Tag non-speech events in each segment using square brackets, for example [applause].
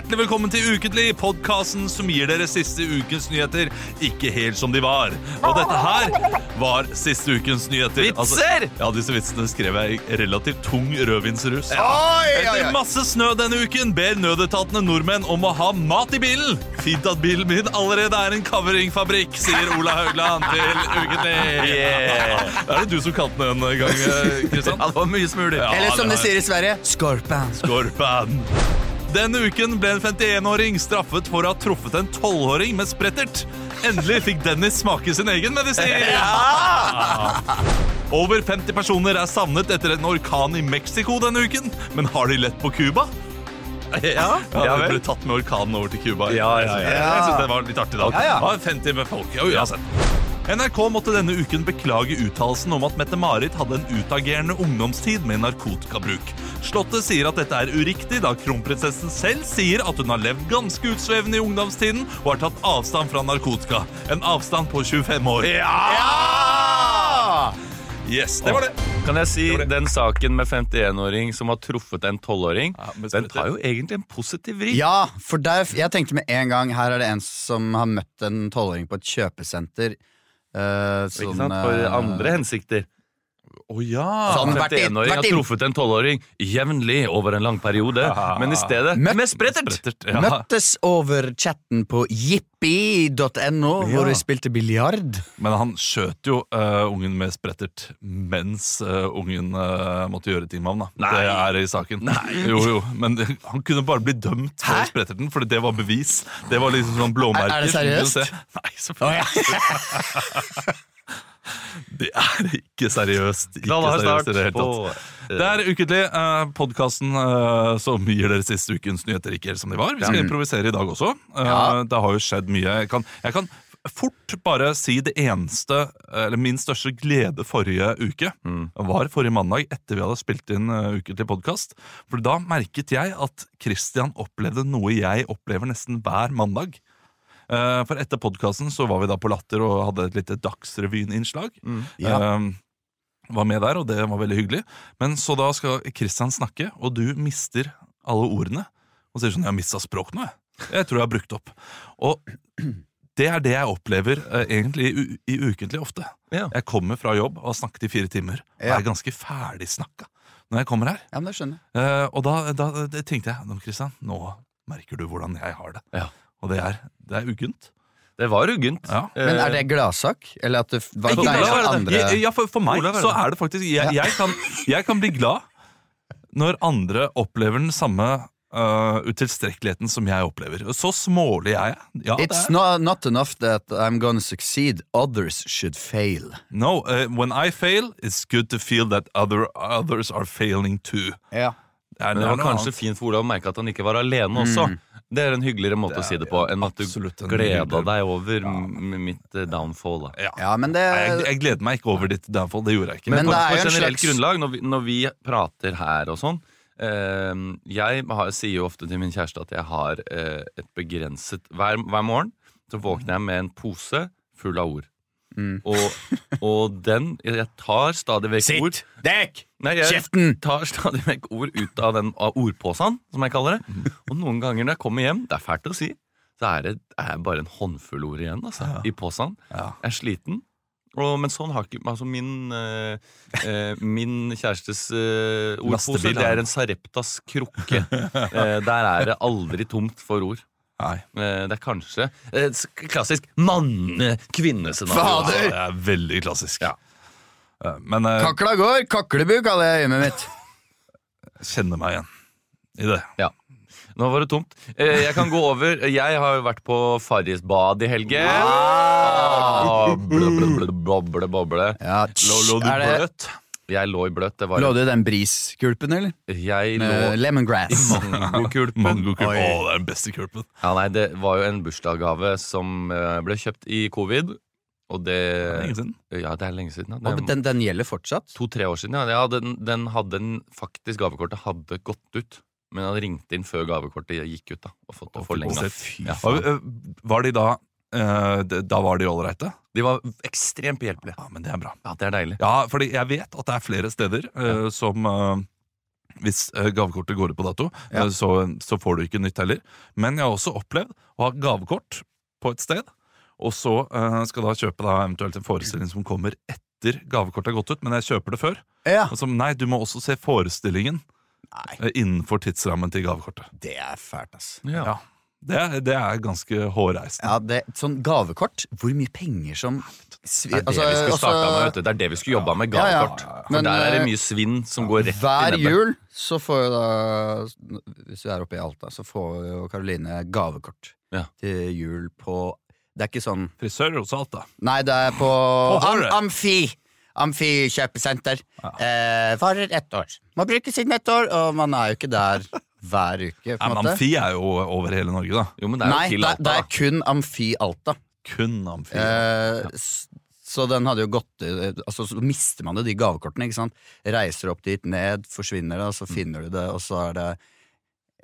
hjertelig velkommen til Ukentlig, podkasten som gir dere siste ukens nyheter ikke helt som de var. Og dette her var siste ukens nyheter. Vitser! ja, disse vitsene skrev jeg i relativt tung rødvinsrus. Oi, oi, Etter masse snø denne uken ber nødetatene nordmenn om å ha mat i bilen. Fint at bilen min allerede er en coveringfabrikk, sier Ola Haugland til Ukentlig. Yeah. Er det du som kalte den en gang, eh, Kristian. Ja, det var mye smuler. Ja, Eller som de sier i Sverige, skorpan. Skorpan. Denne uken ble en 51-åring straffet for å ha truffet en 12-åring med sprettert. Endelig fikk Dennis smake sin egen medisin! [laughs] [laughs] Over 50 personer er savnet etter en orkan i Mexico denne uken. Men har de lett på Cuba? Ja, Ja, ja de ble tatt med orkanen over til Cuba. Ja, ja, ja. Jeg synes det var litt artig da. Ja, ja. Ja, 50 med folk. Ja, uansett. NRK måtte denne uken beklage uttalelsen om at Mette-Marit hadde en utagerende ungdomstid med narkotikabruk. Slottet sier at dette er uriktig, da kronprinsessen selv sier at hun har levd ganske utsvevende i ungdomstiden og har tatt avstand fra narkotika. En avstand på 25 år. Ja! Yes, det var det. Kan jeg si Det det. den saken med 51-åring som har truffet en 12-åring, Ja, den tar jo egentlig en positiv vri. Ja, for der, jeg tenkte med en gang Her er det en som har møtt en 12-åring på et kjøpesenter. Ikke sånn, sant? For eh, andre hensikter. Å ja. Sånn, vært inn- 51-åring har vært truffet en 12-åring jevnlig over en lang periode, men i stedet Møtt- med sprettert. Sprettert, ja. Møttes over chatten på jippi.no, hvor vi spilte biljard. Men han skjøt jo uh, ungen med sprettert mens uh, ungen uh, måtte gjøre ting med ham. da Nei. Det er i saken. Jo, jo, Men det, han kunne bare bli dømt for Hæ? spretterten, for det var bevis. Det var liksom sånn blåmerker. Er- er det seriøst? se. Nei, selvfølgelig. [laughs] [laughs] Det er ikke seriøst. Ikke seriøst i det hele tatt. Det er Ukentlig, uh, podkasten som gir dere siste ukens nyheter ikke helt som de var. Vi skal improvisere i dag også. Eh, Ja. Det har jo skjedd mye. Jeg kan, jeg kan fort bare si det eneste, eller min største glede forrige uke, var forrige mandag etter vi hadde spilt inn uh, Ukentlig podkast. For da merket jeg at Christian opplevde noe jeg opplever nesten hver mandag. Eh, For etter podkasten så var vi da på Latter og hadde et lite Dagsrevyen-innslag. Ja. Eh, var med der, og det var veldig hyggelig. Men så da skal Kristian snakke, og du mister alle ordene. Og sier sånn 'Jeg har mista språk nå, jeg'. Jeg tror jeg har brukt opp. Og det er det jeg opplever uh, egentlig i, i ukentlig ofte. Ja. Jeg kommer fra jobb og har snakket i fire timer, og Ja. er ganske ferdigsnakka når jeg kommer her. Ja, men det skjønner. Eh, og da, da tenkte jeg nå, Christian, nå merker du hvordan jeg har det. Ja. Og det er, det er uggent. Det var uggent. Ja. Men er det gladsak? Eller at det var Ikke at er andre Ja, ja, for, for meg Olav er så er det faktisk Jeg, jeg, kan, jeg kan bli glad når andre opplever den samme uh, utilstrekkeligheten som jeg opplever. Så smålig er jeg. Ja, det It's er. not, not enough that I'm gonna succeed. Others should fail. No, uh, when I fail, it's good to feel that other, others are failing too. Ja. Det er, Men det var kanskje annet. fint for Olav å merke at han ikke var alene også. Det er en hyggeligere måte å si det på enn at du gleda deg over ja. mitt eh, downfall. Da. Ja. ja, men det Nei, jeg, jeg gleder meg ikke over ditt downfall. Det gjorde jeg ikke. Men, Men på, er på generelt slags- grunnlag, når vi, når vi prater her og sånn eh, Jeg har, sier jo ofte til min kjæreste at jeg har eh, et begrenset hver, hver morgen så våkner jeg med en pose full av ord. Mm. Og, og den Jeg tar stadig vekk ord Dekk! Nei, jeg Kjeften! tar stadig vekk ord ut av, den, av ordposen, som jeg kaller det. Og noen ganger når jeg kommer hjem, det er fælt å si, så er det er bare en håndfull ord igjen altså, i posen. Ja. Jeg er sliten. Og, men sånn har ikke altså min, eh, eh, min kjærestes eh, ordpose Det er en Sareptas krukke. eh, der er det aldri tomt for ord. Nei. Eh, det er kanskje eh, klassisk manne-kvinnescenario. Fader! Det er veldig klassisk. Ja. Eh, Men Kakla går, kaklebu kaller jeg hjemmet mitt. kjenner meg igjen i det. Ja. Nå var det tomt. Eh, jeg kan gå over. Jeg har jo vært på Farris bad i helgen. Ah, Boble, boble, boble, boble. Ja, Lå, lå du bløt? Jeg lå i bløt. Det var Lå du i den briskulpen, eller? Jeg lå lemongrass. [laughs] mangokulpen. Mangokulp. Å, det er den beste kulpen. Ja, nei, det var jo en bursdagsgave som eh, ble kjøpt i covid. Og det Det er lenge siden. Ja, det er lenge siden. Ja. Og Det er den, den gjelder fortsatt? To-tre år siden. Ja, ja den, den hadde en, faktisk Gavekortet hadde gått ut. Men jeg hadde ringt inn før gavekortet gikk ut. da Og fått det forlenga. Fy faen. Var, var de da eh, Da var de ålreite? De var ekstremt behjelpelige. Ja, men det er bra. Ja, det er deilig. Ja, fordi jeg vet at det er flere steder uh, som, uh, hvis gavekortet går ut på dato. Ja. så, så får du ikke nytt heller. Men jeg har også opplevd å ha gavekort på et sted, og så skal da kjøpe da eventuelt en forestilling som kommer etter gavekortet er gått ut, men jeg kjøper det før. Ja. Altså, nei, du må også se forestillingen Nei, innenfor tidsrammen til gavekortet. det er fælt, ass. Ja. Det, det er ganske hårreisende. Ja, det, sånn gavekort, hvor mye penger som svi- Det er altså, også- med. Det er det vi skulle jobba med. Ja, ja. Gavekort. For Men, der er det mye svinn som går rett i Hver jul så får jo da Hvis vi er oppe i Alta, så får jo Karoline gavekort Ja. til jul på Det er ikke sånn Frisør hos Alta? Nei, det er på am. Amfi. Amfi kjøpesenter. Eh, varer ett år. Må bruker sitt ett år, og man er jo ikke der hver uke. på en men måte. Amfi er jo over hele Norge, da. Jo, men det er Nei, det, det er kun Amfi Alta. Kun Amfi. Eh, ja. Så den hadde jo gått Altså Så mister man jo de gavekortene. ikke sant Reiser opp dit, ned, forsvinner det, og så finner du det, og så er det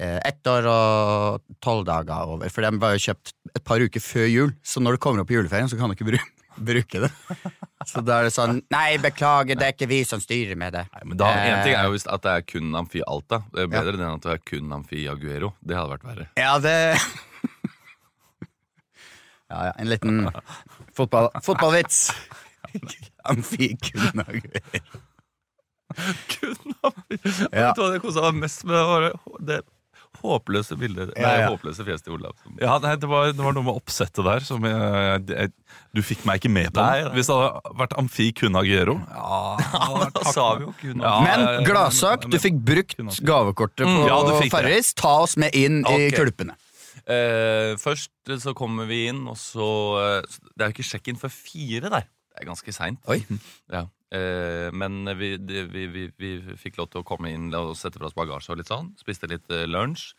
eh, ett år og tolv dager over. For den var jo kjøpt et par uker før jul, så når det kommer opp i juleferien, så kan du ikke bru bruke det. [laughs] Så da er det sånn Nei, beklager, det er ikke vi som styrer med det. Nei, men da, Eh, En ting er jo visst at det er kun Amfi Alta. Det er bedre enn at det er kun Amfi Aguero. Det hadde vært verre. Ja, det [laughs] Ja, ja, en liten fotball, fotballvits. [laughs] Amfi kun Aguero. Kun Amfi. Ja. Vet du hva det kosa meg mest med? Det håpløse bilder. Nei, Ja, ja. håpløse fjes til Olav. Ja, nei, det, var, det var noe med oppsettet der som jeg, jeg, Du fikk meg ikke med på. Nei, den. Hvis det hadde vært Amfi kun Aguero ja, det [laughs] Da sa vi jo kun Ja, Men gladsak, du fikk brukt gavekortet på det. Farris. Ta oss med inn i Ok. kulpene. Uh, først så kommer vi inn, og så uh, Det er jo ikke sjekk-in før fire der. Det er ganske seint. Ja. Eh, men vi, vi, vi, vi fikk lov til å komme inn og sette fra oss bagasje og litt sånn. Spiste litt eh, lunsj.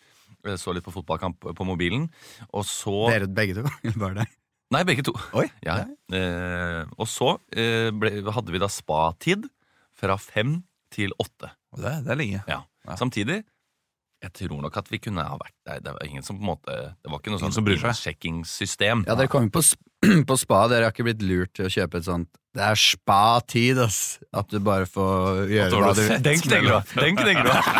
eh, Så litt på fotballkamp på mobilen. Og så Dere begge to? [laughs] Eller bare deg? Nei, begge to. Oi. Ja. Eh, og så eh, ble, hadde vi da spatid fra fem til åtte. Det, det er lenge. Ja. Ja. Samtidig jeg tror nok at vi kunne ha vært der. Det var ingen som på en måte Det var ikke noe sånt sånn innsjekkingssystem. Ja, dere kom jo på, [clears throat] på spa. Dere har ikke blitt lurt til å kjøpe et sånt Det er spa-tid, ass. At du bare får gjøre hva du vil. Den knekker du av! Den du av! [laughs]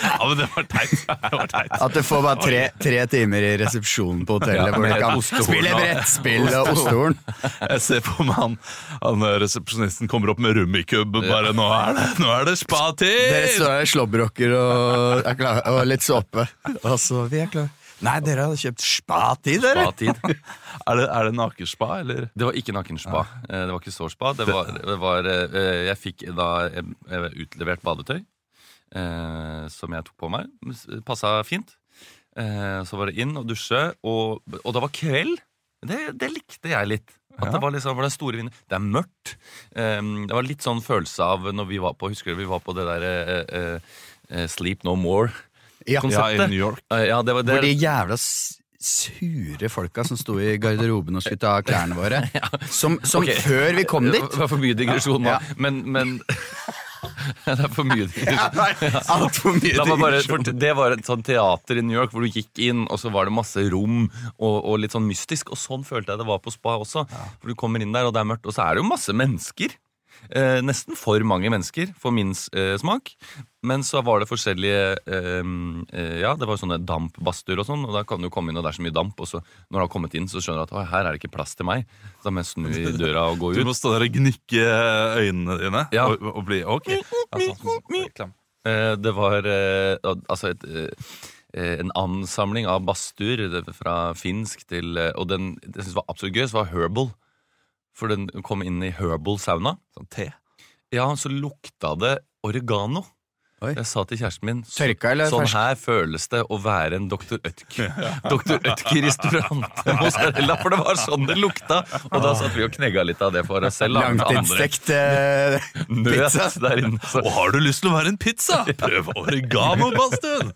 Ja, men det var teit. At du får bare tre, tre timer i resepsjonen på hotellet Ja, hvor du kan spille brettspill og ostehorn. [laughs] Jeg ser på meg han, han eh, resepsjonisten kommer opp med rummikub. Bare nå er det, nå er det spa-tid! står der i slåbroker og, og litt såpe. [laughs] Og så Vi er klare. Nei, dere hadde kjøpt spa-tid, dere! Spatid. [laughs] Er det, er det nakenspa, eller? Det var ikke nakenspa. Ja. Det var ikke sårspa. Det var, det var eh, Jeg fikk da eh, utlevert badetøy eh, som jeg tok på meg. Passa fint. Eh, Så var det inn og dusje, og, og det var kveld. Det, det likte jeg litt. At det var liksom var den store vinden. Det er mørkt. Eh, Det var litt sånn følelse av når vi var på Husker du vi var på det der eh, eh, eh, Sleep No More? Ja, Ja, i New York. Eh, Ja, det var det. Hvor de jævla sure folka som sto i garderoben og skulle ta klærne våre. [laughs] Som, som okay. før vi kom dit. Det var for mye digresjon nå. Ja. Men, men [laughs] Det er for mye [laughs] digresjon. Ja, det var et sånt teater i New York hvor du gikk inn, og så var det masse rom og, og litt sånn mystisk. Og sånn følte jeg det var på spa også. For du kommer inn der, og det er mørkt, og så er det jo masse mennesker. Eh, nesten for mange mennesker, for min eh, smak. Men så var det forskjellige eh, eh, Ja, det var sånne dampbadstuer og sånn, og da kan du komme inn, og det er så mye damp, og så når du har kommet inn, så skjønner du at «Å, her er det ikke plass til meg. Så da må jeg snu i døra og gå ut. Du må stå der og gnikke øynene dine Ja. og, og bli ok. Altså. Eh, Det var eh, altså et, en ansamling av badstuer fra finsk til Og den det jeg synes var absolutt gøy, så var Herbal. For den kom inn i Herbal sauna. Sånn te. Ja, så lukta det oregano. Oi. Jeg sa til kjæresten min så, Tørka eller Sånn fersk? her føles det å være en Dr. Ødk. Dr. Ødk-restaurant mozzarella, [laughs] for det var sånn det lukta! Og da satt vi og knegga litt av det for oss selv. Langtidsstekt eh, [laughs] pizza. der inne. Så. Og har du lyst til å være en pizza? [laughs] Prøv oregano-badstuen!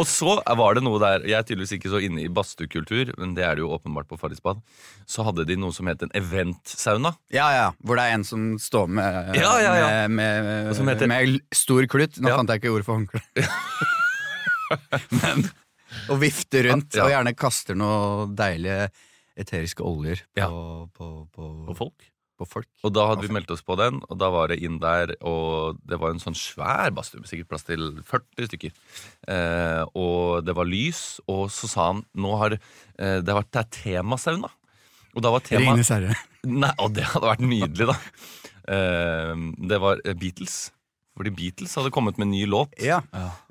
Og så var det noe der Jeg er tydeligvis ikke så inne i badstuekultur, men det er det jo åpenbart på Farris bad. Så hadde de noe som het en event-sauna. Ja, ja. Hvor det er en som står med, Ja, ja, ja. med, med, med, med stor klut. Nå Ja. fant jeg ikke ordet for håndkle. [laughs] Men Og vifter rundt, og gjerne kaster noe deilige eteriske oljer på, på, på, Og folk? på folk. Og da hadde vi meldt oss på den, og da var det inn der, og det var en sånn svær badstue med sikkert plass til 40 stykker. Eh, og det var lys, og så sa han nå har eh, det har vært det er temasauna. Og da var tema Ringenes herre. Nei, Og det hadde vært nydelig, da. Eh, det var eh, Beatles. Fordi Beatles hadde kommet med en ny låt. Ja.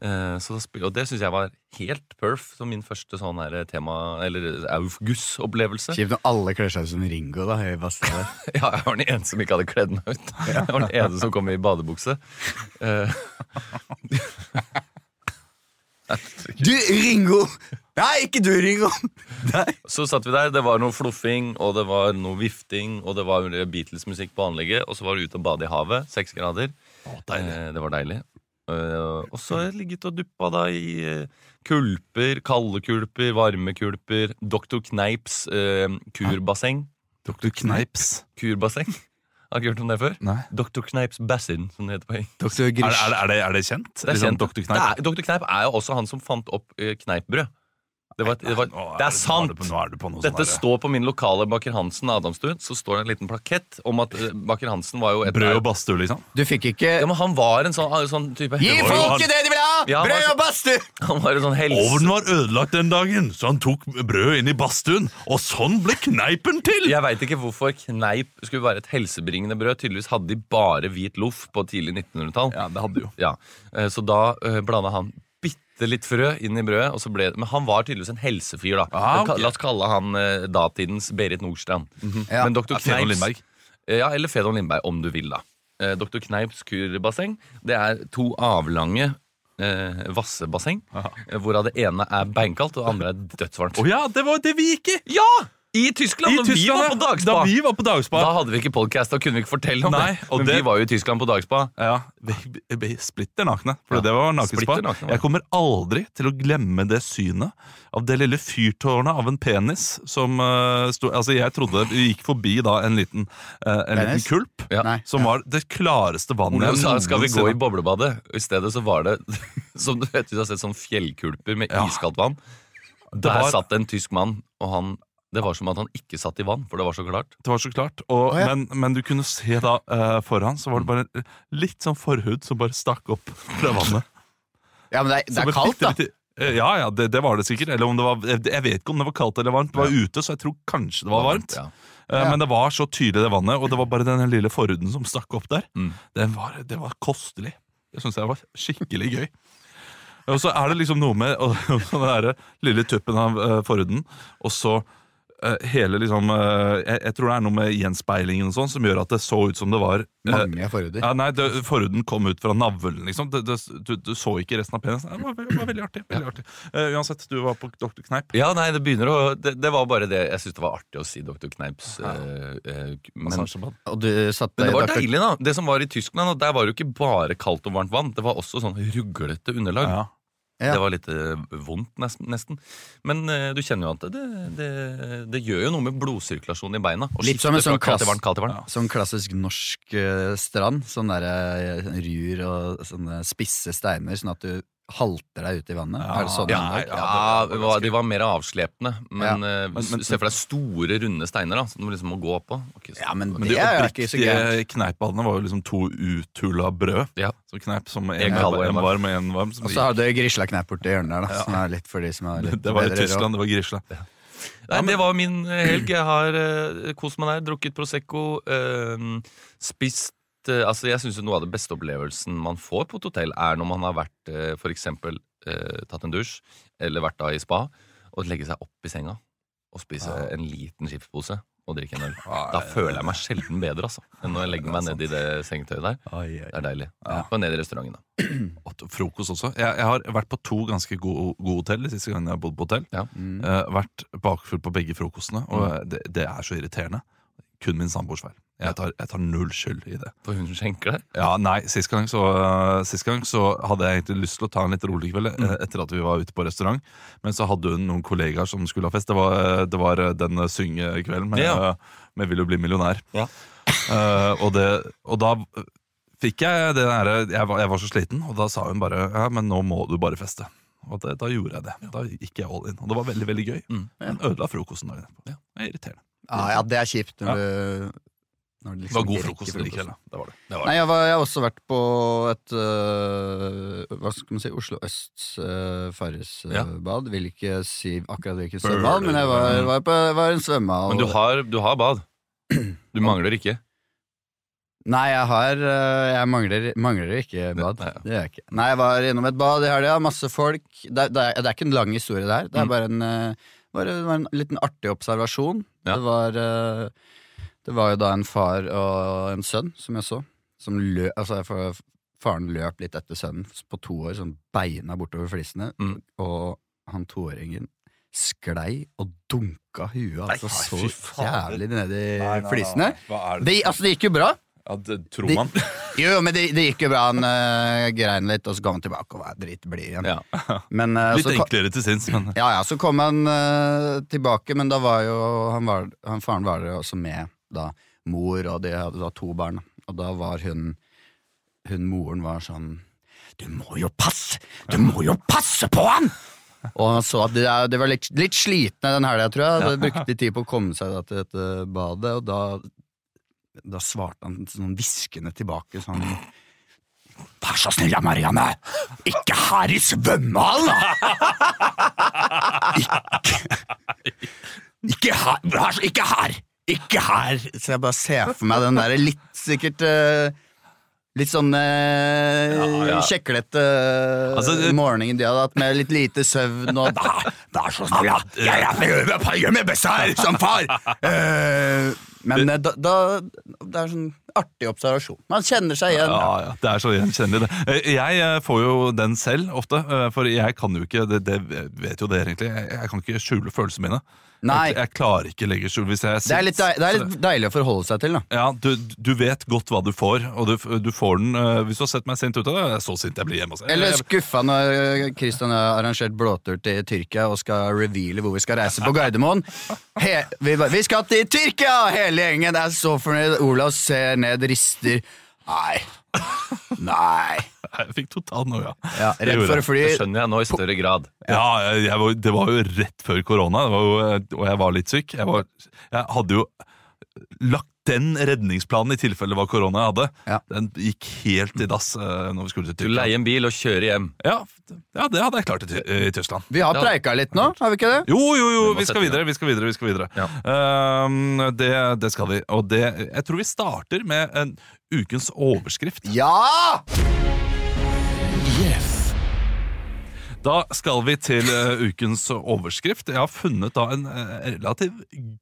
Eh, så og det syns jeg var helt perf som min første sånn her tema Eller Aufguss-opplevelse. Kjipt når alle kler seg ut som Ringo da, i. [laughs] Ja, jeg var den eneste som ikke hadde kledd meg ut. Jeg var den eneste som kom i badebukse. Eh, [laughs] Du, Ringo! Nei, ikke du, Ringo! Nei. så satt vi der, det var noe fluffing, og det var noe vifting, og det var Beatles-musikk på anlegget, og så var du ute og bade i havet. Seks grader. Eh, det var deilig. Eh, og så har jeg ligget og duppa da i eh, kulper, kalde kulper, varme kulper. Dr. Kneips eh, kurbasseng. Dr. Kneips. Kurbasseng. Har du ikke hørt om det før? Nei. Dr. Kneips Bassin, som det heter på engelsk. Er, er, er, det, er det kjent? Det er Liksom kjent. Dr. Kneip? Dr. Kneip er jo også han som fant opp eh, kneippbrød. Det, var, det, var, det er sant! på, er på Dette sånn står på min lokale Baker Hansen Adamstuen. Så står det en liten plakett om at eh, Baker Hansen var jo et Brød og badstue, liksom? Du fikk ikke Ja, men Han var en sånn, sånn type Gi folket det de vil ha! Ja, Brød og badstue! [laughs] Han var en sånn helse... Ovnen var ødelagt den dagen, så han tok brødet inn i badstuen. Og sånn ble kneipen til! Jeg veit ikke hvorfor kneip skulle være et helsebringende brød. Tydeligvis hadde de bare hvit loff på tidlig 1900-tall. Ja, det hadde de jo. Ja, eh, Så da uh, blanda han bitte litt frø inn i brødet. Og så ble, men han var tydeligvis en helsefyr. da Ah, okay. La oss kalle han eh, datidens Berit Nordstrand. Ja. Men Dr. Fedon Kneips Lindberg. Eh, Ja, eller Fedon Lindberg, om du vil, da. Eh, Dr. Kneips kurbasseng. Det er to avlange eh, vassebasseng. Aha. eh, Hvorav det ene er beinkaldt, og det andre er dødsvarmt. Å ja, det var det vi gikk i! Ja! I Tyskland! I når vi var på dagspa! Da vi var på dagspa. Da hadde vi ikke podcast, da kunne vi ikke fortelle om Nei, det. Men det- vi var jo i Tyskland på dagspa. Ja, vi, vi, splitter nakne. For Ja, det var nakenspa. nakne. Jeg kommer aldri til å glemme det synet av det lille fyrtårnet av en penis som uh, sto Altså, jeg trodde vi gikk forbi da en liten, uh, en liten kulp. Ja. Som var det klareste vannet Olav sa skal vi gå i boblebadet. I stedet så var det [laughs] som du vet, du har sett sånn fjellkulper med Ja. iskaldt vann. Der var- satt en tysk mann, og han det var som at han ikke satt i vann, for det var så klart. Det var så klart. Og, oh, ja. men, men du kunne se da uh, foran, så var det bare litt sånn forhud som bare stakk opp fra vannet. Ja, men det er, det er kaldt, da. Litt, Eh, Ja, ja, det, det var det sikkert. Eller om det var, jeg vet ikke om det var kaldt eller varmt. Det var ute, så jeg tror kanskje det var varmt. Ja. Eh, Ja. Men det var så tydelig, det vannet, og det var bare den lille forhuden som stakk opp der. Mm. Det, var, det var kostelig. Det syns jeg var skikkelig gøy. Og så er det liksom noe med og, [laughs] og den der lille tuppen av uh, forhuden, og så hele liksom eh, jeg, jeg tror det er noe med gjenspeilingen og sånn som gjør at det så ut som det var eh, Mange forhuder. ja, nei, det, Forhuden kom ut fra navlen, liksom. Det, det, du, du så ikke resten av penisen. Det var, ve- var veldig artig. Veldig artig. Uh, uansett, du var på Dr. Kneip. Ja, nei, det begynner å Det, det var bare det Jeg syntes det var artig å si Dr. Kneips. ja. uh, men, Massasjebad. Og du satt men det var deilig, da. Det som var i Tyskland, og der var det jo ikke bare kaldt og varmt vann. Det var også sånn ruglete underlag. Ja. Ja. Det var litt eh, vondt, nesten. Men eh, du kjenner jo at det, det, det gjør jo noe med blodsirkulasjonen i beina. Litt som en sånn klass- kaldt kaldt ja. Sånn klassisk norsk eh, strand. Sånn derre rur og sånne spisse steiner, sånn at du halter deg ut i vannet. Ja, er det sånn Ja, ja, ja, det var det var, de var mer avslepne. Men, ja. Men- men- se for deg store, runde steiner da som du liksom må gå på. Okay, så- Ja, men Men det de er jo ikke så galt oppriktige kneipballene var jo liksom to uthula brød. Ja. Så kneip som en, En en varm. og en varm. Og så hadde jeg Grisla Kneip borti hjørnet der, da, som er litt for de som [laughs] har litt det var i Tyskland, råd. Det var Grisla. Nei, Det var min eh, helg. Jeg har uh, kost meg der, drukket Prosecco, uh, spist eh, Altså, Jeg syns noe av det beste opplevelsen man får på et hotell, er når man har vært uh, for eksempel eh, tatt en dusj, eller vært da i spa, og legge seg opp i senga og spise Ja. en liten chipspose og drikke en øl. Da føler jeg meg sjelden bedre, altså, enn når jeg legger meg ned i det sengetøyet der. Det er deilig. Ja. Og ned i restauranten, da. [clears throat] Og frokost også. Jeg, jeg har vært på to ganske gode, gode hotell de siste gangene jeg har bodd på hotell. Mm. Eh, vært bakfull på begge frokostene, og det, det er så irriterende. Kun min samboers feil. Jeg tar, jeg tar null skyld i det. For hun som skjenker deg. Ja, nei, Sist gang, så, sist gang så hadde jeg egentlig lyst til å ta en litt rolig kveld mm. etter at vi var ute på restaurant. Men så hadde hun noen kollegaer som skulle ha fest. Det var, eh, det var eh, den syngekvelden med, Ja. eh, med 'Vil du bli millionær'. Ja. Uh, og, det, og da eh, fikk jeg det derre jeg, var- jeg var så sliten, og da sa hun bare 'ja, men nå må du bare feste'. Og det, da gjorde jeg det. Da gikk jeg all in. Og det var veldig veldig gøy. Mm. Men ødela frokosten dagen etterpå. Ja. Det er irriterende. Ah, ja, det er kjipt når du Når Det liksom var god frokost i kveld. Det var det. det, var Nei, jeg, var, jeg har også vært på et øh, Hva skal man si Oslo Østs uh, Farrisbad. Vil ikke si akkurat hvilket svømmehall, men jeg var, var, på, var en svømmehall. Men du har, du har bad. Du mangler ikke. Nei, jeg har øh, Jeg mangler, mangler ikke bad. Nei, ja. Det gjør jeg ikke. Nei, jeg var innom et bad i helga, masse folk. Det, er- det, er, det ikke en lang historie, det her. Det er Mm. bare en, bare, det var en liten artig observasjon. Ja. Det var øh, Det var jo da en far og en sønn som jeg så. Som lø, altså, jeg faren løp litt etter sønnen på to år, sånn beina bortover flisene. Mm. Og han toåringen sklei og dunka huet altså så jævlig ned i Nei, nei, nei, flisene. nei. Det? Det, altså, det gikk jo bra. Ja, det tror De- man. [laughs] Jo, men det, det gikk jo bra. Han uh, grein litt, og så kom han tilbake og var dritblid igjen. Ja. [laughs] Men, uh, Litt så, enklere til sinns, men ja, ja, så kom han uh, tilbake, men da var jo han, var, han Faren var også med da, mor, og de hadde da to barn. Og da var hun Hun moren var sånn Du må jo passe! Du må jo passe på han! Og han så at de, de var litt, litt slitne den helga, tror jeg. [laughs] De brukte tid på å komme seg da, til dette badet, og da da svarte han sånn hviskende tilbake sånn Vær så snill, Marianne! Ikke her i svømmehallen! Ikke, ikke her! Ikke her! Ikke her! Så jeg bare ser for meg den der litt sikkert eh, Litt sånn uh, Ja, ja. kjeklete Altså, morgenen de hadde hatt med litt lite søvn og Vær, [laughs] vær så snill, ja! Jeg, jeg, jeg, jeg gjør mitt beste her, som far! [laughs] Eh, men det, da, da Det er en sånn artig observasjon. Man kjenner seg igjen. Ja, ja, det er så gjenkjennelig det. Eh, Jeg eh, får jo den selv ofte, eh, for jeg kan jo ikke, det, det vet jo dere egentlig, jeg, jeg kan ikke skjule følelsene mine. Nei. Jeg, jeg klarer ikke legge skjul hvis jeg Det er, litt deil, det er litt deilig å forholde seg til, da. Ja, du, du vet godt hva du får, og du, du får den uh, Hvis du har sett meg sint ut av det er så sint jeg blir hjemme hos Eller skuffa når Kristian Christian har arrangert blåtur til Tyrkia og skal reveale hvor vi skal reise på Gardermoen. He, vi, vi skal til Tyrkia! Hele gjengen er så fornøyd. Olav ser ned, rister. Nei. Nei. Jeg fikk total noia. Ja, Det for å fly. Det skjønner jeg nå i større grad. Ja, jeg, jeg var, det var jo rett før korona, det og jeg var litt syk. Jeg, var, jeg hadde jo lagt den redningsplanen i tilfelle det var korona jeg hadde. Ja. Den gikk helt i dass eh, når vi skulle til Du leier en bil og kjører hjem. Ja, ja, det hadde jeg klart i, Ty- i Tyskland. Vi har preika litt nå, har vi ikke det? Jo, jo, jo, Vi vi skal videre, vi skal videre. vi skal videre Ja. Ehm, det, det skal vi. Og det, jeg tror vi starter med en ukens overskrift. Ja! Yes. Da skal vi til uh, ukens overskrift. Jeg har funnet da en uh, relativ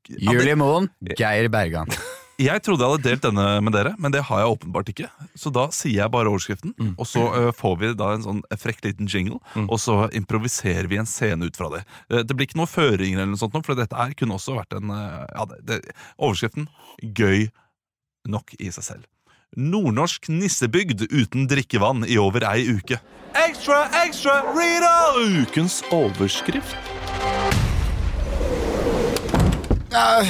Julie Moen, Geir Bergan. Jeg trodde jeg hadde delt denne med dere, men det har jeg åpenbart ikke. Så da sier jeg bare overskriften, og så eh, får vi da en sånn frekk liten jingle, og så improviserer vi en scene ut fra det. Eh, det blir ikke noen føringer eller noe sånt, for dette her kunne også vært en eh, ja, det, det, Overskriften gøy nok i seg selv. Nordnorsk nissebygd uten drikkevann i over ei uke. Ekstra, ekstra, Rita! Ukens overskrift. Ah,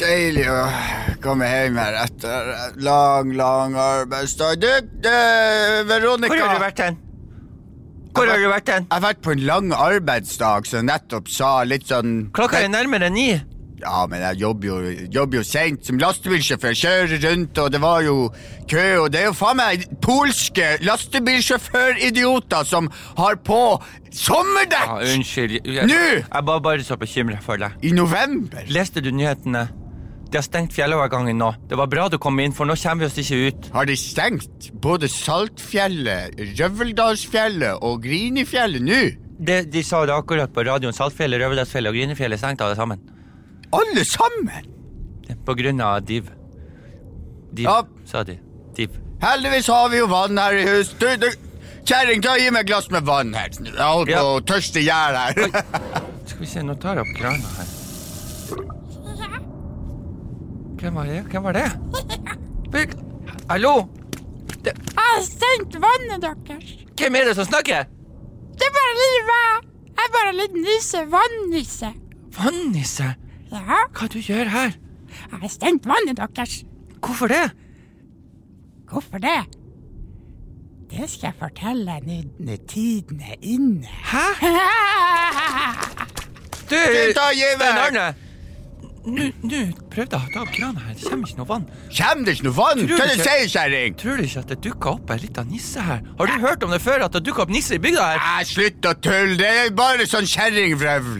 deilig å komme hjem her etter lang, lang arbeidsdag. Du, du, Veronica Hvor har du vært hen? Hvor har du vært hen? Jeg har vært på en lang arbeidsdag som nettopp sa litt sånn Klokka er nærmere ni. Ja, men jeg jobber jo, jobber jo sent som lastebilsjåfør. Kjører rundt, og det var jo kø. Og det er jo faen meg polske lastebilsjåføridioter som har på Ja, unnskyld. Jeg, Nå! jeg var bare så bekymra for deg. i november. Leste du nyhetene? De har stengt fjellovergangen nå. Det var bra du kom inn, for nå kommer vi oss ikke ut. Har de stengt både Saltfjellet, Røveldalsfjellet og Grinifjellet nå? Det, de sa det akkurat på radioen. Saltfjellet, Røveldalsfjellet og Grinifjellet er stengt alle sammen. Alle sammen? På grunn av div. Div, Ja. sa de. Div. Heldigvis har vi jo vann her i hus. Du, du, Kjerring, ta gi meg et glass med vann her. Jeg holder på Ja. å tørste i hjel her. Skal vi se, nå tar jeg opp krana her. Hvem var det? Hvem var det? Hallo? Det, Jeg har stengt vannet deres. hvem er det som snakker? Det er bare livet. meg. Jeg er bare en liten nisse. Vannnisse. Vannnisse? Ja, Hva du gjør her? jeg har stengt vannet deres. Hvorfor det? Hvorfor det? Det skal jeg fortelle nå når tiden er inne. Hæ? [laughs] Du, gi Stein meg. Arne! Nå prøv prøvde jeg å ta opp krana her, det kommer ikke noe vann. Kjem det ikke noe vann? Hva er du det sier, kjerring? Tror du ikke at det dukka opp en liten nisse her? Har du hørt om det før, at det dukka opp nisse i bygda her? Nei, slutt å tulle. Det er bare sånn kjerringvrøvl.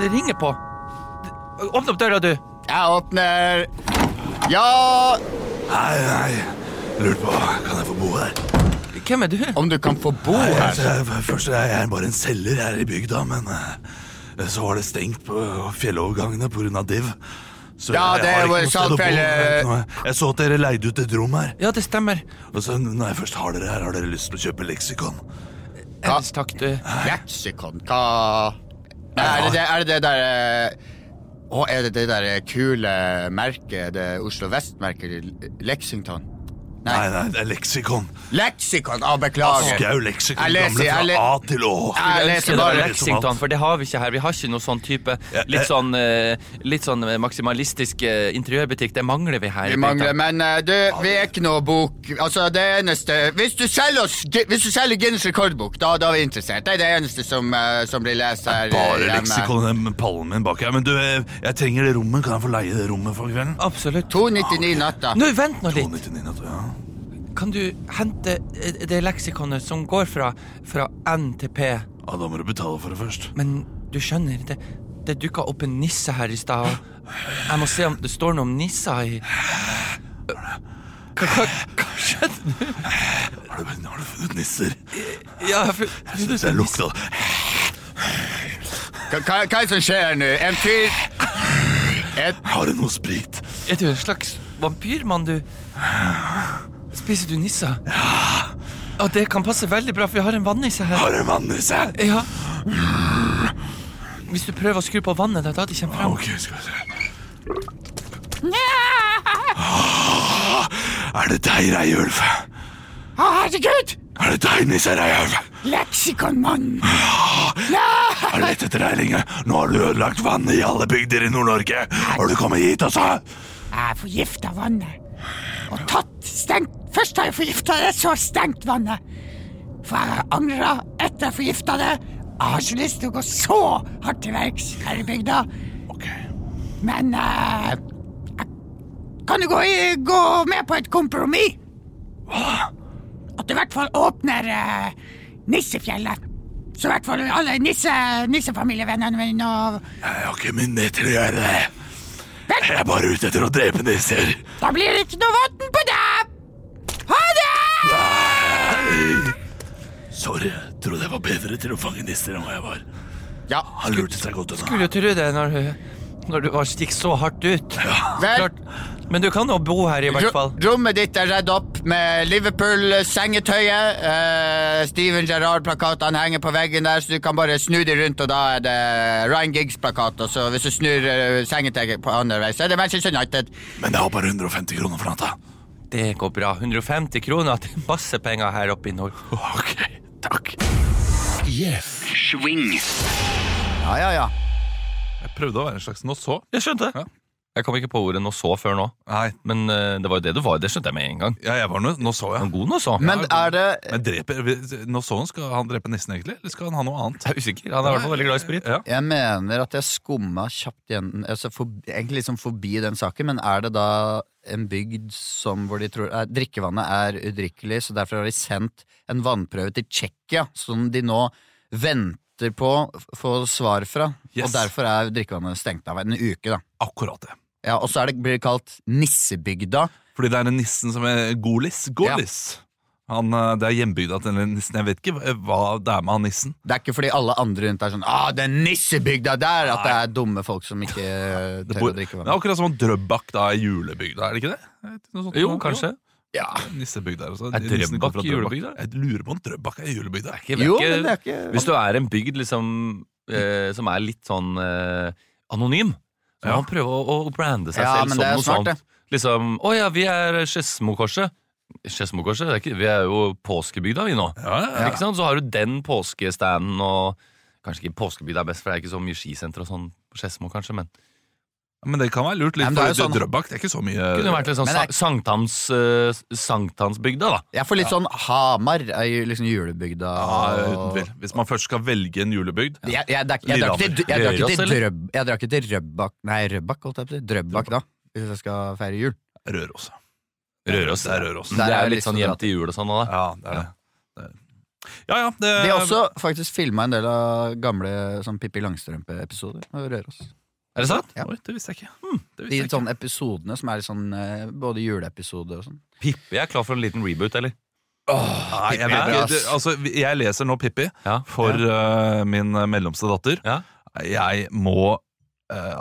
Det ringer på. Åpne opp døra, du. Jeg åpner. Ja Nei, nei. Lurt på, kan jeg få bo her? Hvem er du? Om du kan få bo Nei, her? altså, jeg, først er jeg bare en selger her i bygda, men eh, så var det stengt på fjellovergangene pga. div. Så Ja, jeg det ikke var noe sted å bo. Jeg så at dere leide ut et rom her. Ja, det stemmer. Og så når jeg først har dere her, har dere lyst til å kjøpe leksikon? Ellers takk, du. Leksikon? Hva Er det er det, det derre Å, er det det der kule merket, det Oslo Vest-merket, Lexington? Nei, nei, det er leksikon. Leksikon! Ah, beklager. Leksikon. Leser- Gamle jeg fra le- A til Å. Jeg leser bare Lexington, for det har vi ikke her. Vi har ikke noe sånn type litt eh. sånn, eh, litt sånn eh, maksimalistisk interiørbutikk. Det mangler vi her. Vi mangler, men du, vi er ikke noe bok Altså, det eneste Hvis du selger, oss, hvis du selger Guinness rekordbok, da, da er vi interessert. Det er det eneste som, som blir lest her Bare leksikon, med pallen min bak her. Men du, jeg trenger det rommet. Kan jeg få leie det rommet for kvelden? Absolutt. 299 natta. Nå, vent nå litt. 299 natt, ja. Kan du hente eh, det leksikonet som går fra, fra N til P? ja, da må du betale for det først. Men du skjønner, det, det dukka opp en nisse her i stad. Jeg må se om det står noe om nisser i Hva, hva, hva skjedde nå? Har har du funnet nisser? Ja, jeg har Jeg synes jeg lukta det. Hva, hva, hva er det som skjer nå? En fyr et, Har du noe sprit? Er du en slags vampyrmann, du? Spiser du nisser? Ja. Og det kan passe veldig bra, for vi har en vannisse her. Har du vannisse? Ja. Hvis du prøver å skru på vannet, det er da de kommer fram. Ok, skal vi se. Ah, Er det deg, Reiulf? Å, herregud! Er det deg, Nisse Reiulf? Leksikonmann! Jeg har lett etter deg lenge. Nå har du ødelagt vannet i alle bygder i Nord-Norge. Har du kommet hit altså? Jeg forgifta vannet. Og tatt stengt Først har jeg forgifta det, så stengt vannet. For jeg har angra etter jeg forgifta det. Jeg har ikke lyst til å gå så hardt til verks her i bygda. Ok. Men uh, kan du gå, gå med på et kompromiss? At du i hvert fall åpner uh, Nissefjellet. Så i hvert fall alle nisse, nissefamilievennene mine og Jeg har ikke myndighet til å gjøre det. Jeg er bare ute etter å drepe nisser. Da blir det ikke noe vann på deg! Det! Nei. Sorry, jeg trodde jeg var bedre til å fange nisser enn hva jeg var. Ja, Han lurte seg godt unna. Skulle tro det når du, når du var stikk så hardt ut. vel, Klart. Men du kan jo bo her, i hvert fall. ro- rommet ditt er redd opp med Liverpool-sengetøyet. Uh, Steven Gerrard-plakatene henger på veggen der, så du kan bare snu de rundt, og da er det Ryan Giggs-plakat. Og så hvis du snur uh, sengetøyet på andre vei, så er det Manchester United. Men jeg har bare 150 kroner for natta. Det går bra. 150 kroner, er masse penger her oppe i nord. [laughs] Ok, takk. Yes. Swing. Ja, ja, ja. Jeg prøvde å være en slags nå så. Jeg skjønte. Ja. Jeg kom ikke på ordet 'nå så' før nå. Nei, Men uh, det var jo det du var. Det skjønte jeg med en gang. ja, jeg var nå, nå så, Men jeg. god nå så. Men er det Men dreper, nå så han, skal han drepe nissen egentlig, eller skal han ha noe annet? Jeg er usikker. Han er i hvert fall veldig glad i sprit. Ja. Jeg mener at jeg skumma kjapt igjen altså forbi, Egentlig liksom forbi den saken, men er det da en bygd som hvor de tror er, drikkevannet er udrikkelig, så derfor har de sendt en vannprøve til Tsjekkia, som de nå venter på å få svar fra. Yes. Og derfor er drikkevannet stengt av en uke, da. Akkurat det. Ja, Og så er det, blir det kalt Nissebygda. Fordi det er den nissen som er Golis. Golis. Han, eh, det er hjembygda til den nissen. Jeg vet ikke hva det er med han nissen. Det er ikke fordi alle andre rundt er sånn 'Å, det er nissebygda der! At det er dumme folk som ikke [laughs] tør bor, å drikke det er akkurat som om Drøbak da er julebygda, er det ikke det? Sånt. Jo, kanskje. Ja. Nissebygda der også. Er Drøbak julebygda? Jeg lurer på om Drøbak er julebygda. Det er Jo, men det er ikke Hvis du er en bygd liksom, eh, som er litt sånn eh, anonym, Ja. man prøver å, å brande seg Ja, selv som det noe sånt. Liksom, å ja, vi er Skedsmokorset. Skedsmokorset, det er ikke- vi er jo påskebygda vi nå. Ja, ja, ja. Ikke sant? Så har du den påskestanden og Kanskje ikke påskebygda er best, for det er ikke så mye skisenter og sånn på Skedsmo, kanskje, men Men det kan være lurt. litt Nei, men det er jo sånn- Drøbak det er ikke så mye Kunne vært litt sånn Men sa- sankthans, eh, sankthansbygda, da. Jeg får litt sånn Hamar er jo liksom julebygda. Ja, uten og- tvil. Hvis man først skal velge en julebygd Jeg, jeg, drakk- jeg, drakk ikke til- jeg drakk ikke til? Drøb... Jeg drakk ikke til Rødbakk Nei, Røbak holdt jeg på å si. Drøbak, da. Hvis jeg skal feire jul. Røros. Røros. Det er Røros. Der det er er litt sånn hjem til jul og sånn òg, da. Ja, det er det. det. er- Ja, ja. Det, De har også faktisk filma en del av gamle sånn Pippi Langstrømpe-episoder av Røros. Er det sant? Ja. Oi, det visste jeg ikke. Hm, det De visste jeg ikke. episodene som er litt sånn eh, både juleepisode og sånn. Pippi er klar for en liten reboot, eller? Nei, jeg, vet ikke. Det- altså, jeg leser nå Pippi Ja. for eh, min mellomste datter. Ja. Jeg må eh,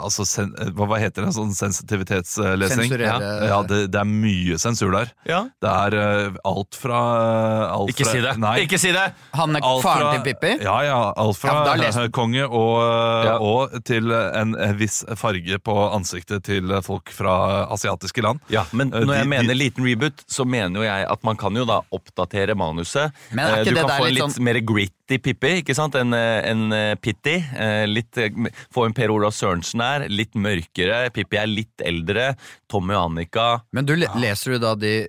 altså, sen, eh, hva, hva heter det? Sånn sensitivitetslesing? Sensurere Ja, det, det er mye sensur der. Ja. Det er eh, alt fra eh, alt Ikke fra, si det! Nei, Ikke si det! Han er alt faren fra- til Pippi. Ja, ja. Alt fra Ja, [laughs] eh, konge og, eh, Ja. og til en eh, viss farge på ansiktet til folk fra asiatiske land. Ja, Men Eh, når jeg mener de- liten reboot, så mener jo jeg at man kan jo da oppdatere manuset. Men er Eh, ikke du det kan der få litt litt sånn- mer gritty Pippi, ikke sant? En, eh, en eh, Pitty. eh, Litt, få en Per Olav Sørensen her, litt mørkere. Pippi er litt eldre. Tommy og Annika. Men du le- leser du da de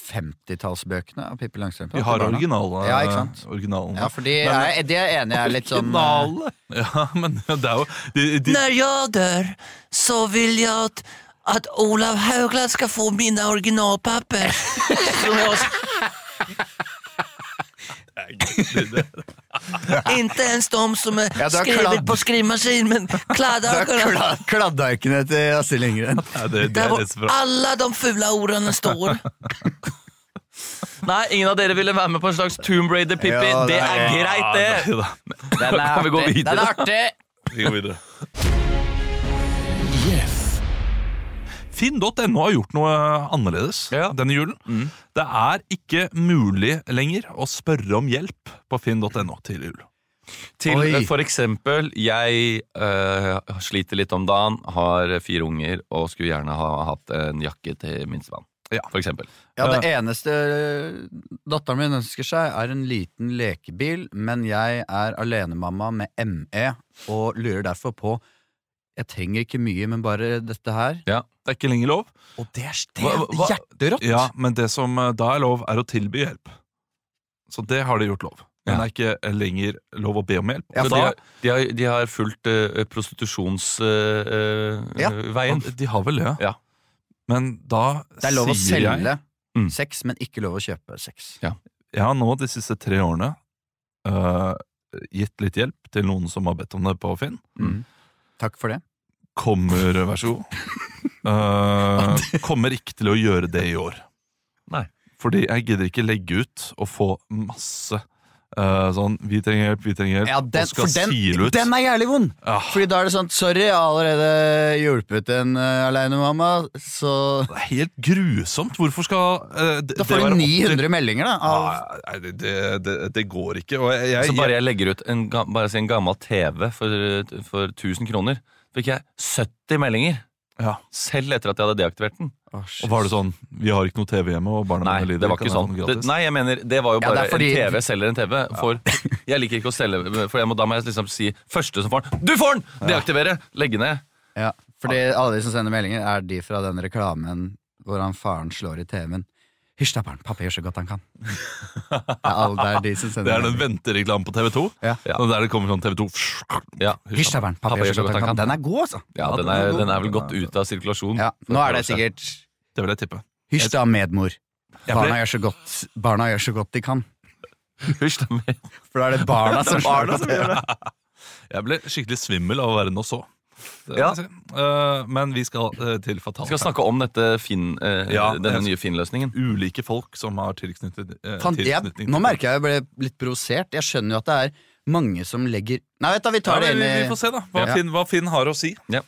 50-tallsbøkene av Pippi Langstrømpe? Vi har til originale. Ja, ikke sant? originalen. Ja, for de er, de er enige er litt sånn [laughs] Ja, men det er jo de, de, Når jeg dør, så vil jeg at, at Olav Haugland skal få mine originalpapper. [laughs] Inte ens de som er Ja, skrevet kladd. på skrivmaskin, men Det er kladdarkarna. kla- Kladdarkene til Astrid Lindgren. Ja, det, det Där er var det som er bra. alla de fula ordene står. Nei, ingen av dere ville være med på en slags Tomb Raider-Pippi. Ja, det det er greit, det! Den er artig. Vi går videre. Finn.no har gjort noe annerledes Ja. denne julen. Det er ikke mulig lenger å spørre om hjelp på finn.no til jul. Til Oi. eh, for eksempel, jeg øh, sliter litt om dagen, har fire unger og skulle gjerne ha hatt en jakke til minstemann. Ja. For eksempel. Ja, Det eneste datteren min ønsker seg, er en liten lekebil, men jeg er alenemamma med ME og lurer derfor på Jeg trenger ikke mye, men bare dette her. Ja, Det er ikke lenger lov. Og det er, Hva- hva- hjerterått! Ja, Men det som eh, da er lov, er å tilby hjelp. Så det har de gjort lov. Men Ja. det er ikke lenger lov å be om hjelp. Ja, de, har, de, har, de har fulgt uh, prostitusjonsveien. Ja. uh, Og De har vel det, Ja. Men da Det er lov å selge jeg Mm. sex, men ikke lov å kjøpe sex. Ja. Jeg har nå de siste tre årene gitt litt hjelp til noen som har bedt om det på Finn. Mm. Takk for det. Kommer, vær så god. Uh, [laughs] kommer ikke til å gjøre det i år. Nei. Fordi jeg gidder ikke legge ut og få masse øh, sånn 'vi trenger hjelp, vi trenger hjelp', Ja, den, og skal for den, sile ut. den er jævlig vond! Ja, Fordi da er det sånn Sorry, jeg har allerede hjulpet en uh, alenemamma, så det er helt grusomt. Hvorfor skal uh, det, Da får du opp 900 meldinger, da. Av, Ah, Nei, det, det, det, det går ikke. Og jeg, jeg, Så bare jeg legger ut en, bare si en gammel TV for, for 1000 kroner, fikk jeg 70 meldinger. ja. Selv etter at jeg hadde deaktivert den. Og var det sånn 'vi har ikke noe TV hjemme', og barna Nei, mine lider? det var ikke sånn. Det, gratis? nei, jeg mener, det var jo bare det er fordi- en TV selger en TV. For [laughs] jeg liker ikke å selge, for jeg må, da må jeg liksom si første som får den. Du får den! Deaktivere! Legge ned. Ja, fordi alle de som sender meldinger, er de fra den reklamen hvor han faren slår i TV-en. Hysj da, barn. Pappa gjør så godt han kan. Det er, det er de som Det er den ventereklamen på TV2. Ja. Ja. Der det kommer sånn TV2 Ja. Hysj da, barn. Pappa gjør så godt han kan. Den er god, altså. Ja, den er, den er vel godt ut av sirkulasjon. Ja, nå er det sikkert Det vil jeg tippe. Hysj da, medmor. Barna gjør, så godt, barna gjør så godt de kan. Hysj da med. For da er det barna som [laughs] Barna som gjør det. Jeg ble skikkelig svimmel av å være nå så. Det Ja. si. Eh, men vi skal uh, til Fatal. Vi skal snakke om dette Finn, eh, Ja, denne nye Finn-løsningen. Ulike folk som har tilknyttet Fan, jeg, nå merker jeg jeg ble litt provosert. Jeg skjønner jo at det er mange som legger Nei, vet du, vi ja, tar det men inn vi, vi får se, da. Hva, Ja. Finn, hva Finn har å si. Ja.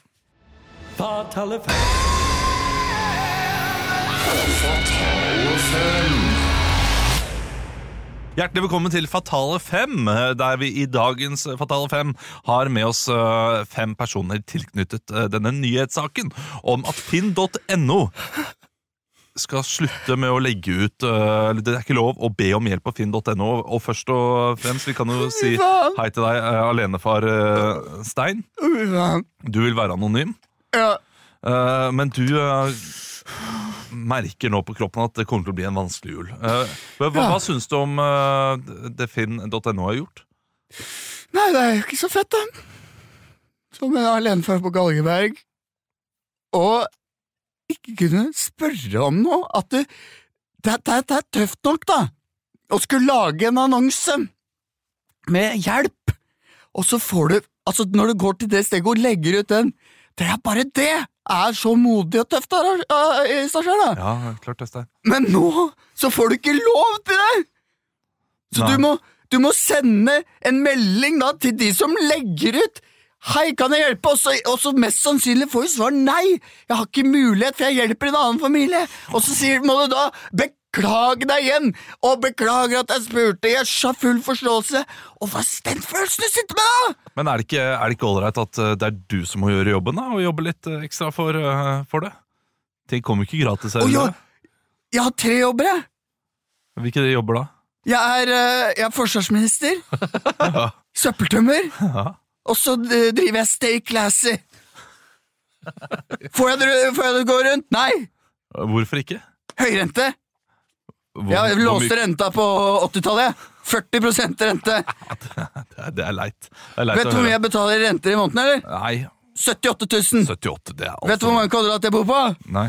Hjertelig velkommen til Fatale fem, der vi i dagens Fatale fem har med oss eh, fem personer tilknyttet eh, denne nyhetssaken om at finn.no skal slutte med å legge ut eh, Det er ikke lov å be om hjelp på finn.no. Og først og fremst, vi kan jo si hei til deg, alenefar Stein. Du vil være anonym. Ja. Men du merker nå på kroppen at det kommer til å bli en vanskelig jul. Eh, hva ja. hva syns du om eh, det finn.no har gjort? Nei, det er jo ikke så fett, da. Som en alenefar på Galgeberg. Og ikke kunne spørre om noe. At du det, det, det er tøft nok, da. Å skulle lage en annonse med hjelp, og så får du Altså, når du går til det steget og legger ut den Det er bare det! Er så modig og tøft, da, uh, sjøl, da. Ja, klart det. Men nå så får du ikke lov til det! Så Nei. du må, du må sende en melding da til de som legger ut. Hei, kan jeg hjelpe? Og så, mest sannsynlig får du svar nei. Jeg har ikke mulighet, for jeg hjelper en annen familie. Og så sier, må du da beklage deg igjen, og beklager at jeg spurte. Jeg har full forståelse. Og hva er den følelsen du sitter med, da? Men er det ikke ålreit at eh, det er du som må gjøre jobben, da? Og jobbe litt eh, ekstra for, eh, for det? Ting kommer ikke gratis. her. Eller? jeg har tre jobber, jeg. Hvilke jobber da? Jeg er, jeg er forsvarsminister, [laughs] søppeltømmer, Ja. og så driver jeg Stay Classy. Får jeg, det- til å gå rundt? Nei! Hvorfor ikke? Høyrente. Hvor, Jeg hvor låste mye- renta på 80-tallet. 40 rente. [laughs] Det er, det er leit. Det er leit Vet du hvor mye jeg betaler i renter i måneden, eller? Nei, 78 000. 78, det er altfor Vet du hvor mange kvadrat jeg bor på? Nei.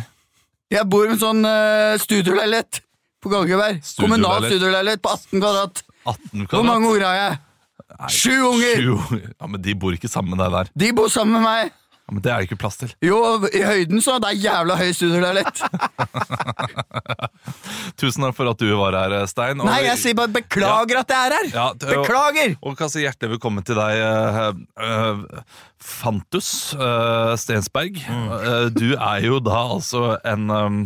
Jeg bor i en sånn uh, studioleilighet på Galgeberg. Kommunal Studioleilighet. på 18 kvadrat. 18 kvadrat. Hvor mange unger har jeg? Sju unger! Sju. Ja, Men de bor ikke sammen med deg der. De bor sammen med meg. Ja, men Det er det ikke plass til. Jo, i høyden så det er jævla høy studioleilighet. [laughs] Tusen takk for at du var her, Stein. Og Nei, jeg sier bare beklager at jeg er her. Ja, og- Beklager! Og kan si hjertelig velkommen til deg, eh, eh, Fantus eh, Stensberg. Eh, du er jo da altså en, um,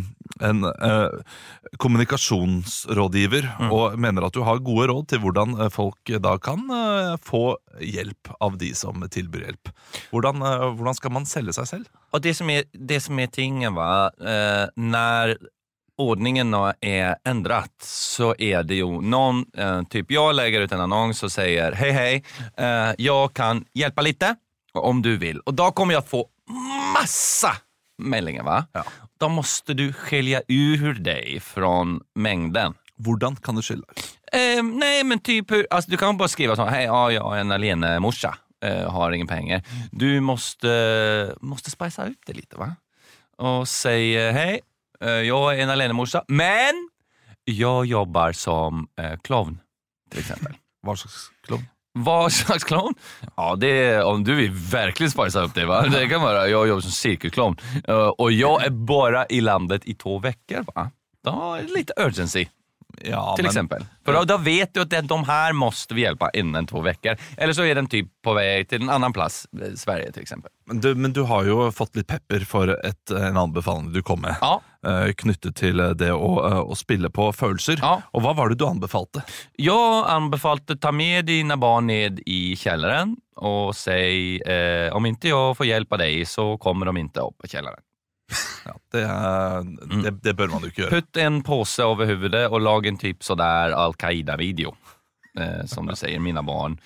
en eh, kommunikasjonsrådgiver, og mener at du har gode råd til hvordan eh, folk da kan eh, få hjelp av de som tilbyr hjelp. Hvordan, eh, hvordan skal man selge seg selv? Og det som er, det som er tingen, va, eh, när ordningen nå er endret så er det jo noen eh, typ Jeg legger ut en annons og sier hei, hei, jeg jag kan hjelpe litt om du vil. Og da kommer jeg å få masse meldinger va? Ja. Då måste du skilja ur deg från mängden. Hvordan kan du skille? Eh, nei, men typ alltså du kan bare skrive sånn Hei, ja, jeg er en alene-morsa, eh, har ingen penger. Du måste, måste spicea ut det lite va? Og si hei, jeg er en alene-morsa, men jeg jobber som eh, klovn, till eksempel. Hva slags klovn? Vad slags klovn? Ja, det om du vill verkligen spicea upp det va? Det kan vara, jag jobbar som cirkusclown Og och jag är bara i landet i två veckor va? Da, litt urgency. Ja, Till men- exempel. För då, då vet du att de här måste vi hjälpa innen två veckor. Eller så är den typ på väg till en annan plats, eh, Sverige till exempel. Men du, men du har jo fått litt pepper for et, en anbefaling du kom med. Ja. Eh, knyttet til det å, eh, å spille på følelser. Ja. Og hva var det du anbefalte? Jeg anbefalte ta med dine barn ned i kjelleren og si eh, om ikke jeg får hjelp av deg, så kommer de ikke opp av kjelleren. [laughs] Ja, det, er- det, det bør man jo ikke gjøre. Putt en påse over huvudet og lag en type sånn al-Qaida-video. Eh, som du sier, mine barn.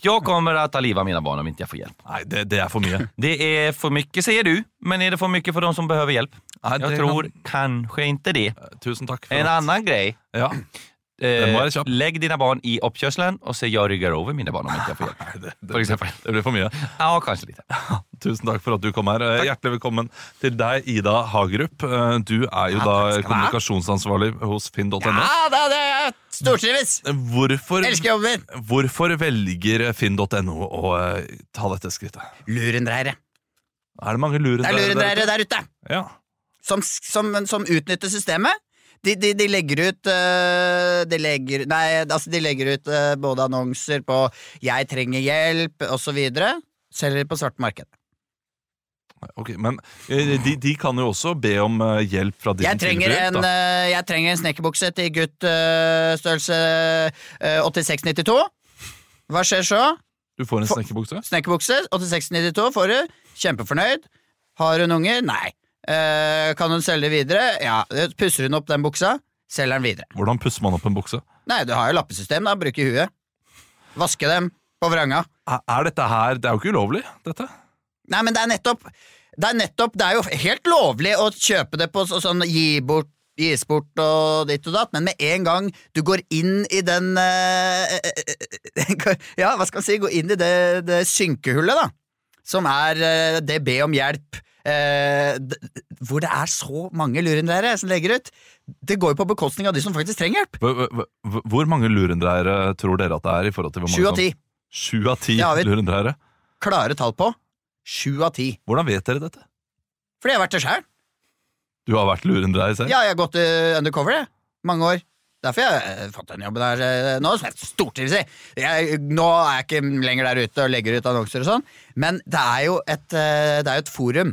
Jeg kommer å ta livet av mine barn om ikke jeg får hjelp. Nei, det, det er for mye. Det er for mye, sier du, men er det for mye for de som behøver hjelp? Nei, Jag det tror kanskje ikke det. kan- Tusen takk. for En at- annen grej. Ja. Den må Eh, være kjapp. lägg dina barn i oppkjørselen og så jeg rygger over mine barn om ikke jeg får hjelp. [laughs] Det, det, For eksempel. det blir for mye. Ja, kanskje lite. [laughs] Tusen takk for at du kom her. Takk. Hjertelig velkommen til deg, Ida Hagerup. Eh, Du er jo da kommunikasjonsansvarlig hos finn.no. Ja, det, det er stortrives! Hvorfor, Elsker jobben min! hvorfor velger finn.no å eh, ta dette skrittet? Lurendreiere. Er det mange lurendreiere, Det er lurendreiere der ute Ja. som, som, som utnytter systemet. De, de, de legger ut eh, De legger Nei, altså de legger ut eh, både annonser på 'jeg trenger hjelp' osv. Selger på svart marked. Ok, Men eh, de, de kan jo også be om eh, hjelp fra din Jeg trenger en, eh, jeg trenger en snekkerbukse til gutt størrelse eh, 8692. Hva skjer så? Du får en snekkerbukse? Snekkerbukse 8692 får du. Kjempefornøyd. Har hun unger? Nei. Kan hun selge videre? Ja. Pusser hun opp den buksa? Selger den videre. Hvordan pusser man opp en bukse? Nei, du har jo lappesystem, da. Bruker huet. Vaske dem på vranga. Er er dette her Det er jo ikke ulovlig, dette. Nei, men det er nettopp Det er nettopp, det er jo helt lovlig å kjøpe det på så, sånn gi bort Gis bort og ditt og datt, men med en gang du går inn i den eh, [laughs] Ja, hva skal man si, gå inn i det, det synkehullet, da, som er eh, det be om hjelp, eh, hvor det er så mange lurendreiere som legger ut. Det går jo på bekostning av de som faktisk trenger hjelp. Hvor- hvor- Hvor mange lurendreiere tror dere at det er? i forhold til hvor mange Sju av ti. Sju av ti lurendreiere? Klare tall på. Sju av ti. Hvordan vet dere dette? Fordi jeg har vært det sjøl. Du har vært lurendreier selv? Ja, jeg har gått uh, undercover, jeg. Mange år. Derfor har jeg eh, fått den jobben der eh, nå, er stortrives i. Jeg, nå er jeg ikke lenger der ute og legger ut annonser og sånn, men det er jo et, det er jo et forum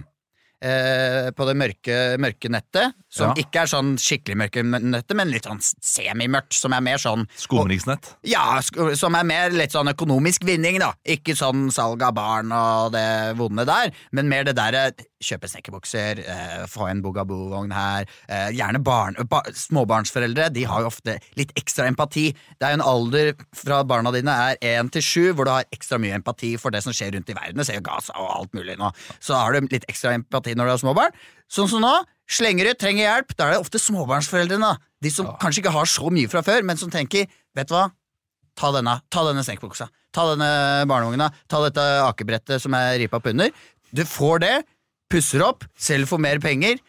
eh, på det mørke, mørke nettet, som Ja. ikke er sånn skikkelig mørke nøtter, men litt sånn semimørkt, som er mer sånn Skumringsnett? ja, som er mer litt sånn økonomisk vinning, da. Ikke sånn salg av barn og det vonde der, men mer det derre kjøpe snekkerbukser, eh, få en Bugaboo-vogn her. Eh, gjerne barn, ba, småbarnsforeldre, de har jo ofte litt ekstra empati. Det er jo en alder fra barna dine er én til sju, hvor du har ekstra mye empati for det som skjer rundt i verden. Du ser jo Gaza og alt mulig nå. Så har du litt ekstra empati når du har småbarn. Sånn som nå. Slenger ut, trenger hjelp. Da er det ofte småbarnsforeldrene. De som kanskje ikke har så mye fra før, men som tenker vet du hva, ta denne, ta denne snekkbuksa, ta denne barneungen. ta dette akebrettet som er ripa opp under. Du får det, pusser opp, selv får mer penger.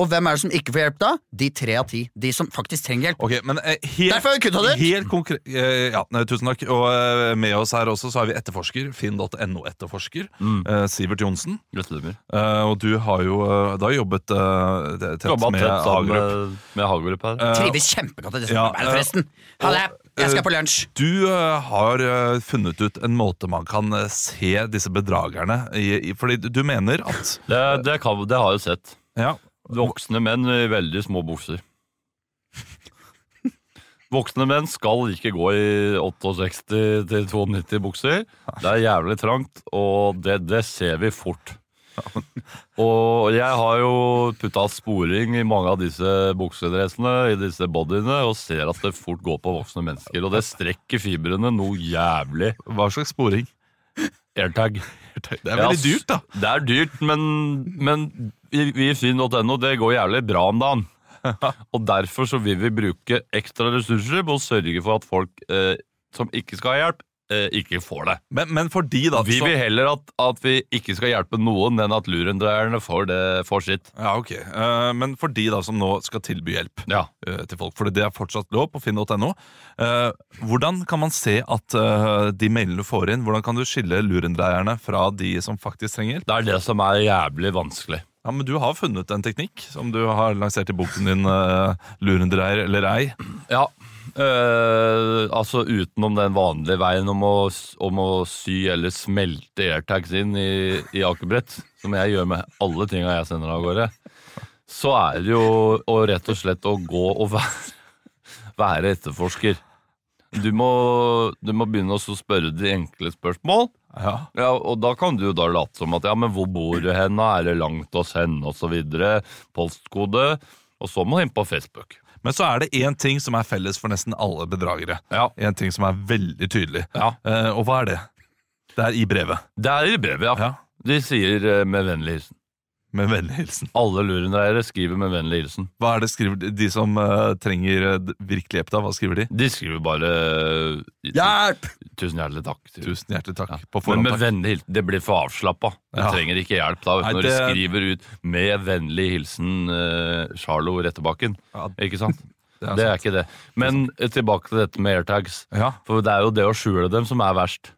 Og hvem er det som ikke får hjelp da? De tre av ti. De som faktisk trenger hjelp. Ok, men eh, helt, Derfor har vi kutta det ut. Helt konkret eh, Ja, tusen takk. Og eh, med oss her også så har vi etterforsker, finn.no-etterforsker, Mm. eh, Sivert Johnsen. Gratulerer. Eh, og du har jo da jobbet tett Jobba med tett Hagerup. med, med Hagerup her. Trives kjempegodt i ja, samarbeidet, eh, forresten. Ha det. Jeg skal på lunsj. Du har funnet ut en måte man kan se disse bedragerne i, i Fordi du- du mener at Det, det, kan, det har jeg sett. Ja, Voksne menn i veldig små bukser. Voksne menn skal ikke gå i 68-92 bukser. Det er jævlig trangt, og det, det ser vi fort. Og jeg har jo putta sporing i mange av disse buksedressene, i disse bodyene, og ser at det fort går på voksne mennesker. Og det strekker fibrene noe jævlig. hva slags sporing? Airtag. Det er veldig Ja, dyrt, da. Det er dyrt, men, men vi vi i Finn.no, det går jævlig bra om dagen. [laughs] Og derfor så vil vi bruke ekstra ressurser på å sørge for at folk eh, som ikke skal ha hjelp, eh, ikke får det. Men, men fordi da Vi så- vil heller at, at vi ikke skal hjelpe noen, enn at lurendreierne får, det, får sitt. Ja, ok. Eh, men for de da som nå skal tilby hjelp Ja. eh, til folk, for det er fortsatt lov på finn.no, eh, hvordan kan man se at eh, de mailene du får inn, hvordan kan du skille lurendreierne fra de som faktisk trenger hjelp? Det er det som er jævlig vanskelig. Ja, men Du har funnet en teknikk som du har lansert i boken din, uh, 'Lurendreier eller ei'. Ja, eh, altså utenom den vanlige veien om å, om å sy eller smelte airtags inn i, i akebrett, som jeg gjør med alle tinga jeg sender av gårde, så er det jo og rett og slett å gå og være, være etterforsker. Du må, du må begynne å spørre de enkle spørsmål. Ja. Ja, og da kan du jo da late som at ja, men hvor bor du hen, er det langt oss hen, osv. Postkode. Og så må du inn på Facebook. Men så er det én ting som er felles for nesten alle bedragere. Ja. En ting som er veldig tydelig. Ja. Eh, og hva er det? Det er i brevet. Det er i brevet, ja. Ja. De sier eh, med vennlig hilsen. Med vennlig hilsen. Alle lurendreiere skriver med vennlig hilsen. Hva er det skriver de, de som eh, trenger eh, virkelig hjelp, da? Hva skriver de? De skriver bare eh, Hjelp! Tusen hjertelig takk. Tusen hjertelig takk. På Men forhånd, med takk. vennlig hilsen, det blir for avslappa. Du Ja. trenger ikke hjelp da Nei, når det- de skriver ut 'med vennlig hilsen uh, Charlo Rettebakken'. Ja, Ikke sant? [laughs] det er Det er ikke det. Men eh, tilbake til dette med airtags. Ja. For det er jo det å skjule dem som er verst.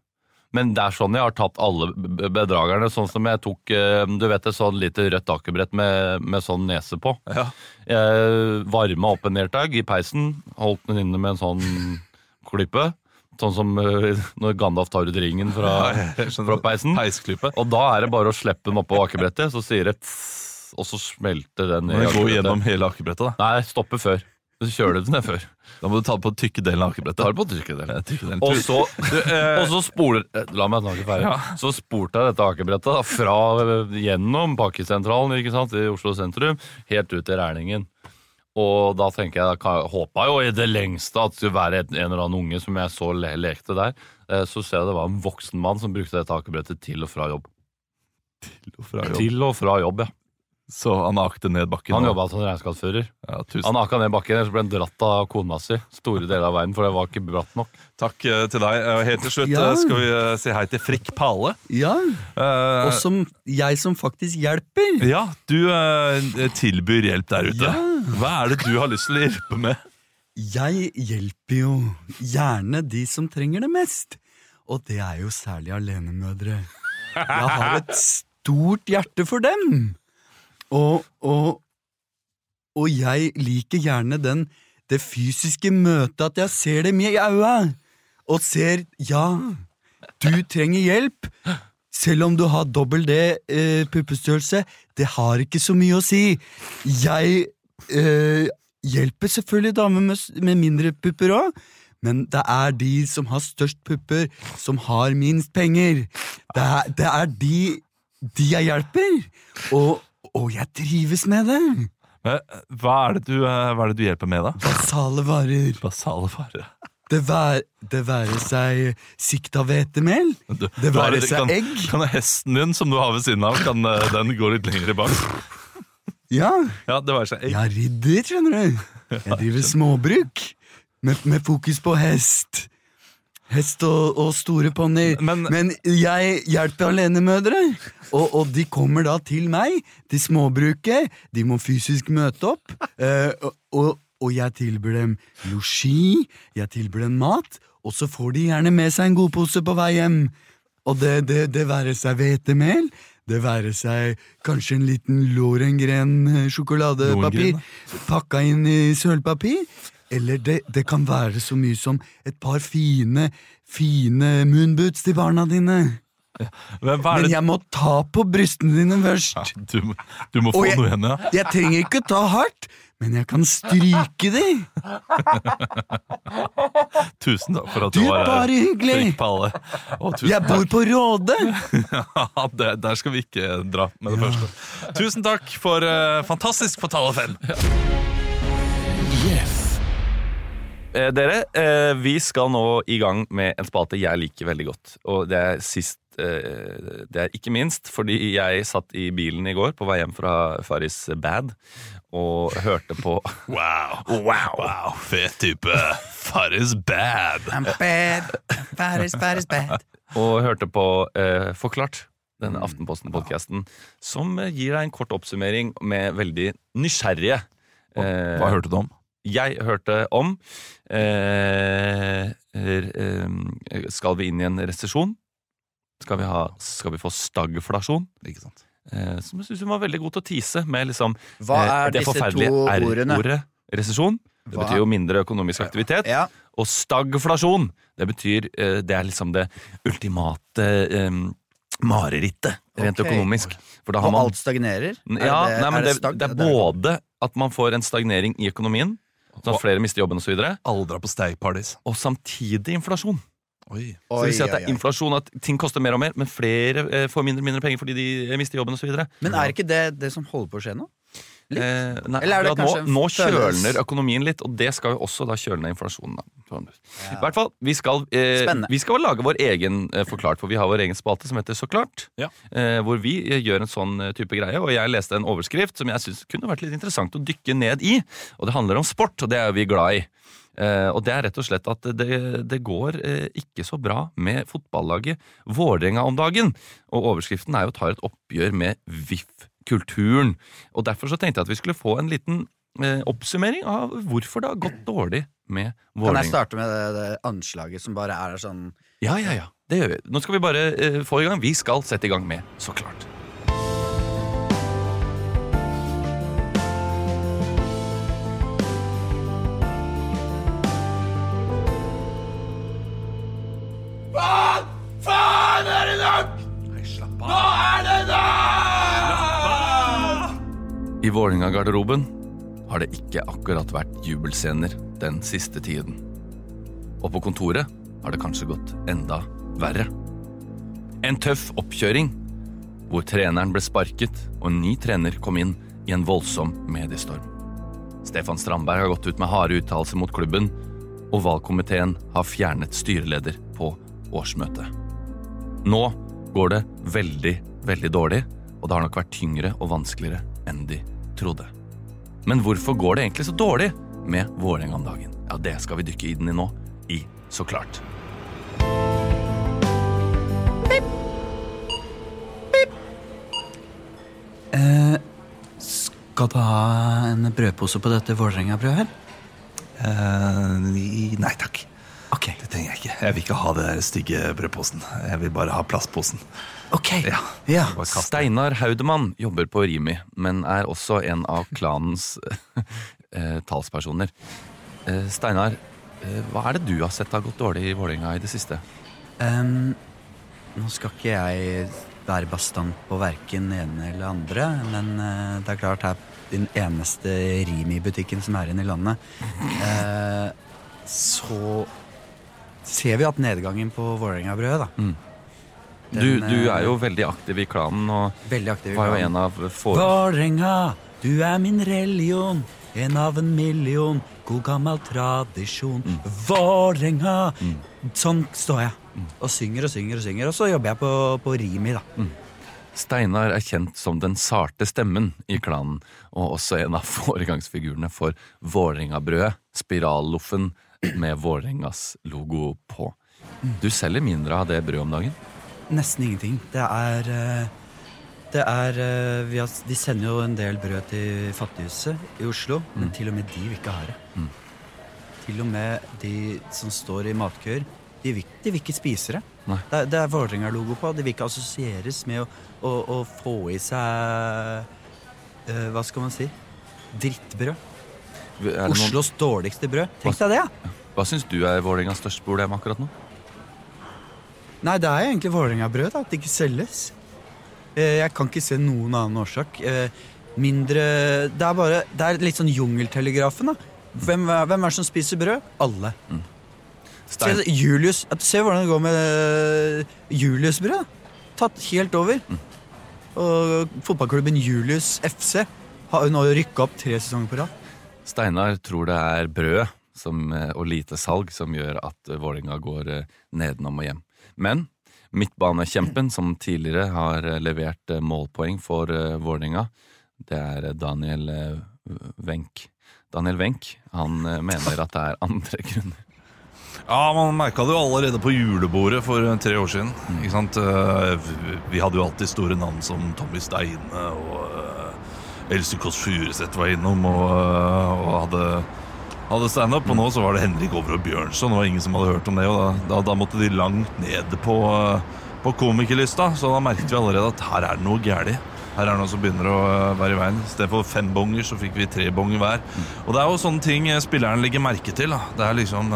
Men det er sånn jeg har tatt alle bedragerne. Sånn som jeg tok eh, du vet et sånn lite rødt akebrett med, med sånn nese på. Ja. Jeg varma opp en airtag i peisen, holdt den inne med en sånn klype. Sånn som eh, når Gandalf tar ut ringen fra, ja, fra peisen. Peisklype. Og da er det bare å slippe den oppå akebrettet, så sier det tss, og så smelter den Men gå går gjennom hele akebrettet, da. Nei, stopper før. Så kjører du den ned før. Da må du ta det på tykke delen av akebrettet. Tar det på trykket Ja, tykke delen. Og [laughs] Du- eh, og så spoler eh, La meg snakke ferdig. Ja. Så spurte jeg dette akebrettet da, fra eh, gjennom Pakkesentralen ikke sant, i Oslo sentrum, helt ut til Rælingen. Og da tenker jeg, da håpa jo i det lengste at det skulle være en, en eller annen unge som jeg så le, lekte der. Eh, Så ser jeg det var en voksen mann som brukte dette akebrettet til og fra jobb. Til og fra jobb. Til og fra jobb, ja. Så han akte ned bakken. Han jobba som regnskapsfører. Ja, tusen Han aka ned bakken, så ble han dratt av kona si store deler av veien, for det var ikke bratt nok. takk eh, til deg. Eh, Helt til slutt Ja. eh, skal vi si hei til Frikk Pale. Ja, Eh, og som jeg som faktisk hjelper. ja, du tilbyr hjelp der ute. Hva er det du har lyst til å hjelpe med? Jeg hjelper jo gjerne de som trenger det mest. Og det er jo særlig alenemødre. Jeg har et stort hjerte for dem. Og, og, og jeg liker gjerne den, det fysiske møtet, at jeg ser dem i øya. Og ser ja, du trenger hjelp. Selv om du har dobbel D eh, puppestørrelse, det har ikke så mye å si. Jeg eh, hjelper selvfølgelig damer med, med mindre pupper òg, men det er de som har størst pupper, som har minst penger. Det er, det er de, de jeg hjelper, og, og jeg trives med det. Men, Hva er det du, eh, hva er det du hjelper med, da? Basale varer. Basale varer. Det, vær, det være seg sikta hvetemel, det være seg kan, egg. Kan hesten din som du har ved siden av, kan eh, den gå litt lenger bak? Ja, Ja, det være seg egg. jeg er ridder, skjønner du. [laughs] Jeg driver småbruk med, med fokus på hest. Hest og, og store ponnier. Men- Men, jeg hjelper alenemødre, og, og de kommer da til meg, til småbruket. De må fysisk møte opp, eh, og, og, jeg tilbyr dem losji, jeg tilbyr dem mat, og så får de gjerne med seg en godpose på vei hjem. Og det, det, det være seg hvetemel, det være seg kanskje en liten Lorengren eh, sjokoladepapir pakka inn i sølvpapir. Eller det, det kan være så mye som et par fine, fine moonboots til barna dine. Men hva er Men jeg må ta på brystene dine først. ja, du, du må få jeg- noe igjen, ja. Jeg trenger ikke ta hardt, men jeg kan stryke de. Tusen takk for at Du, du var her. bare hyggelig. Jeg bor på Råde. [laughs] Ja, det, der skal vi ikke dra med det første. Tusen takk for uh, fantastisk Fatale Fem. Eh, dere, eh, vi skal nå i gang med en spalte jeg liker veldig godt. Og det er sist eh, Det er ikke minst fordi jeg satt i bilen i går på vei hjem fra Faris Bad og hørte på [laughs] Wow. wow. Fet type. Farris bad. I'm bad, bad is bad. Og hørte på eh, Forklart, denne Aftenposten-podkasten, som eh, gir deg en kort oppsummering med veldig nysgjerrige. Hva, Hva hørte du om? Jeg hørte om eh, er, eh, Skal vi inn i en resesjon? Skal vi, skal vi få stagflasjon? Ikke sant? Eh, som jeg syns hun var veldig god til å tease med liksom Hva eh, er det disse forferdelige? R-ordet. Resesjon. Det betyr jo mindre økonomisk aktivitet. Ja, Og stagflasjon, det betyr eh, Det er liksom det ultimate eh, marerittet, rent okay. økonomisk. For Og man alt stagnerer? Er ja, det- nei, men er det, det, det er både at man får en stagnering i økonomien, sånn at flere mister jobben osv., Alle Aldra på steikpartys. og samtidig inflasjon. Oi. Så det vil si at det er inflasjon, at ting koster mer og mer, men flere eh, får mindre og mindre penger fordi de eh, mister jobben osv. Men er ikke det det som holder på å skje nå? Litt? Eh, nei, Eller er det akkurat nå, nå kjølner økonomien litt, og det skal jo også da kjøle ned inflasjonen. Da. Sånn. I hvert fall, vi skal, eh, vi skal lage vår egen eh, forklart, for vi har vår egen spalte som heter Så klart. Ja. Eh, hvor vi eh, gjør en sånn eh, type greie, og jeg leste en overskrift som jeg syns kunne vært litt interessant å dykke ned i. Og det handler om sport, og det er vi glad i. Eh, og det er rett og slett at det, det går ikke så bra med fotballaget Vålerenga om dagen. Og overskriften er jo 'tar et oppgjør med VIF-kulturen'. Og derfor så tenkte jeg at vi skulle få en liten eh, oppsummering av hvorfor det har gått dårlig med Kan jeg starte med det, det anslaget som bare er sånn Ja, ja, ja. Det gjør vi. Nå skal vi bare eh, få i gang. Vi skal sette i gang med Så klart. I Vålerenga-garderoben har det ikke akkurat vært jubelscener den siste tiden. Og på kontoret har det kanskje gått enda verre. En tøff oppkjøring hvor treneren ble sparket og en ny trener kom inn i en voldsom mediestorm. Stefan Strandberg har gått ut med harde uttalelser mot klubben, og valgkomiteen har fjernet styreleder på årsmøtet. Nå går det veldig, veldig dårlig, og det har nok vært tyngre og vanskeligere enn de trodde. Men hvorfor går det egentlig så dårlig med Vålerenga om dagen? Ja, Det skal vi dykke i den i nå, i Så klart. Eh, skal du ha en brødpose på dette Vålerenga-brødet her? Eh, nei takk. Ok. Det trenger jeg ikke. Jeg vil ikke ha den stygge brødposen. Jeg vil bare ha plastposen. Ok. Ja. Ja. Steinar Haudemann jobber på Rimi, men er også en av klanens [laughs] eh, talspersoner. Eh, Steinar, eh, hva er det du har sett har gått dårlig i Vålerenga i det siste? Um, nå skal ikke jeg være bastant på verken ene eller andre, men det er klart her den eneste Rimi-butikken som er igjen i landet, eh, så ser vi at nedgangen på Vålerenga-brødet, da. Du, Den, du du, er jo veldig aktiv i klanen og Veldig aktiv i var jo klanen. en av få... Vålerenga, du er min religion, en av en million, god gammel tradisjon. Vålerenga! Sånn står jeg. Og synger og synger og synger. Og så jobber jeg på, på Rimi, da. Steinar er kjent som den sarte stemmen i klanen, og også en av [laughs] foregangsfigurene for Vålerenga-brødet, spiralloffen med Vålerengas logo på. Du selger mindre av det brødet om dagen? Nesten ingenting. Det er eh, Det er eh, vi har, De sender jo en del brød til Fattighuset i Oslo, men til og med de vil ikke ha det. Til og med de som står i matkøer, de vil, de vil ikke spise det. Nei. Det det er Vålerenga-logo på. De vil ikke assosieres med å, å, å få i seg uh, Hva skal man si? Drittbrød. Oslos noen, dårligste brød. Tenk deg det, ja! hva syns du er Vålerengas største problem akkurat nå? Nei, det er egentlig Vålerenga-brød. At det ikke selges. Eh, Jeg kan ikke se noen annen årsak. Eh, Mindre Det er bare Det er litt sånn jungeltelegrafen, da. Hvem, hvem er det som spiser brød? Alle. Stein, Se, Julius Se hvordan det går med eh, Julius-brød. Tatt helt over. Og fotballklubben Julius FC har nå rykka opp tre sesonger på rad. Steinar tror det er brød som, eh, og lite salg som gjør at eh, Vålerenga går eh, nedenom og hjem. Men midtbanekjempen, som tidligere har levert målpoeng for Vålerenga, det er Daniel Wenck. Daniel Wenck han mener at det er andre [laughs] grunner. Ja, Man merka det jo allerede på julebordet for tre år siden. Ikke sant? Vi hadde jo alltid store navn som Tommy Steine og Else Kåss Furuseth var innom og, og hadde, hadde standup. Og nå så var det Henrik Over og Bjørnson, det var ingen som hadde hørt om det. Og da, da, da måtte de langt ned på, eh, på komikerlista, så da merket vi allerede at her er det noe galt. Her er det noe som begynner å eh, være i veien. I stedet for fem bonger, så fikk vi tre bonger hver. Og det er jo sånne ting eh, spilleren legger merke til. Da. Det er liksom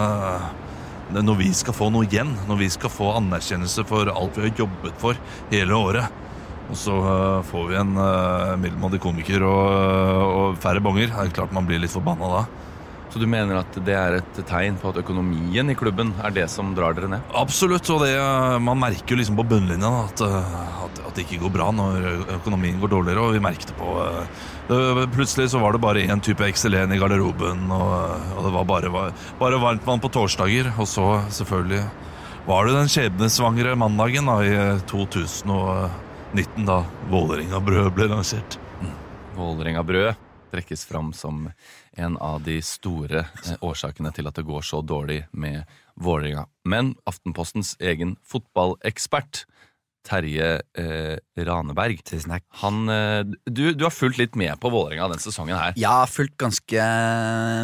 når vi skal få noe igjen, når vi skal få anerkjennelse for alt vi har jobbet for hele året. Og så får vi en middelmådig komiker og, og færre bonger. Det er klart man blir litt forbanna da. Så du mener at det er et tegn på at økonomien i klubben er det som drar dere ned? Absolutt, og det, øh, man merker jo liksom på bunnlinja at, øh, at, at det ikke går bra når økonomien går dårligere. Og vi merket det på øh, det, Plutselig så var det bare én type XL1 i garderoben, og, og det var bare, bare varmtvann på torsdager. Og så selvfølgelig var det den skjebnesvangre mandagen da, i 2019, da Vålerenga-brød ble lansert. Vålerenga-brød trekkes fram som en av de store eh, årsakene til at det går så dårlig med Vålerenga. Men Aftenpostens egen fotballekspert, Terje eh, Raneberg, Tusen takk. han, eh, du, du har fulgt litt med på Vålerenga denne sesongen her. Jeg har fulgt ganske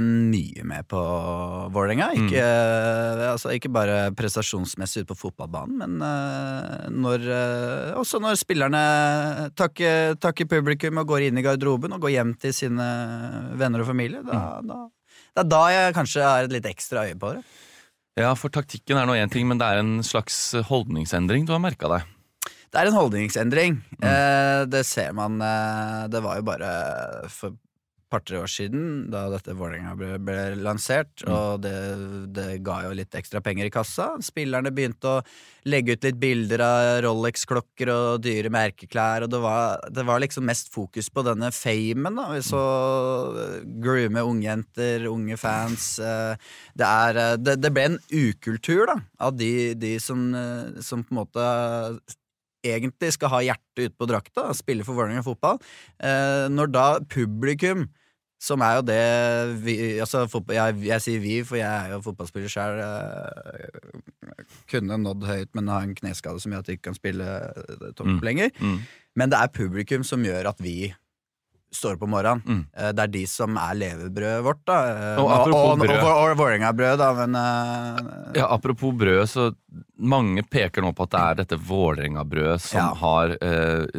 mye med på Vålerenga. Ikke, altså, ikke bare prestasjonsmessig ute på fotballbanen, men eh, når, eh, også når spillerne takker, takker publikum og går inn i garderoben og går hjem til sine venner og familie. Da, da, det er da jeg kanskje har et litt ekstra øye på det. Ja, for taktikken er nå én ting, men det er en slags holdningsendring du har merka deg. Det er en holdningsendring. Eh, det ser man eh, Det var jo bare for par-tre år siden da dette Vålerenga ble, ble lansert, og det, det ga jo litt ekstra penger i kassa. Spillerne begynte å legge ut litt bilder av Rolex-klokker og dyre merkeklær, og det var, det var liksom mest fokus på denne famen. da Vi så eh, groome ungjenter, unge fans. eh, Det, er, eh, det, det ble en ukultur da av de, de som, som på en måte egentlig skal ha hjertet ute på drakta, spille for Vålerenga fotball, eh, når da publikum som er jo det vi, altså, jeg, jeg sier vi, for jeg er jo fotballspiller sjøl. kunne nådd høyt, men har en kneskade som gjør at jeg ikke kan spille eh, topp Mm. lenger. Mm. Men det er publikum som gjør at vi står opp om morgenen. Mm. Uh, Det er de som er levebrødet vårt, da. Eh, Og og, brød. og, og, og Vålerenga-brød, da, men eh, Ja, Apropos brød, så mange peker nå på at det er dette Vålerenga-brødet som Ja. har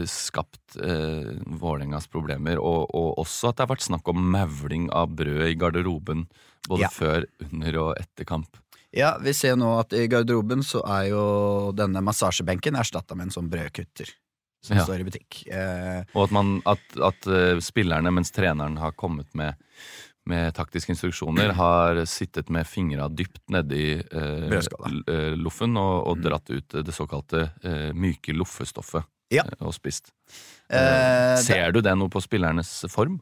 skapt uh, Vålerengas problemer, og, og også at det har vært snakk om mauling av brød i garderoben både Ja. før, under og etter kamp. Ja, vi ser nå at i garderoben så er jo denne massasjebenken erstatta med en sånn brødkutter. Som Ja. står i butikk. Eh, Og at, man, at, at eh, spillerne, mens treneren har kommet med, med taktiske instruksjoner, har sittet med fingra dypt nedi eh, eh, loffen og, og dratt ut det såkalte eh, myke loffestoffet Ja. og spist. eh, Ser du det noe på spillernes form?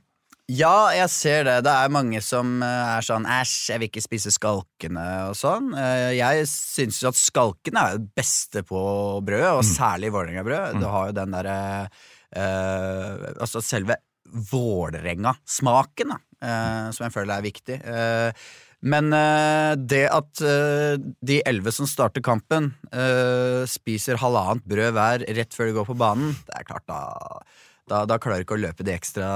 Ja, jeg ser det. Det er mange som eh, er sånn æsj, jeg vil ikke spise skalkene og sånn. Eh, Jeg syns jo at skalkene er det beste på brød, og særlig Vålerenga-brød. Du har jo den derre eh, Altså selve Vålerenga-smaken, da, eh, som jeg føler er viktig. Eh, men eh, det at de elleve som starter kampen, spiser halvannet brød hver rett før de går på banen, det er klart da da, da klarer du ikke å løpe det ekstra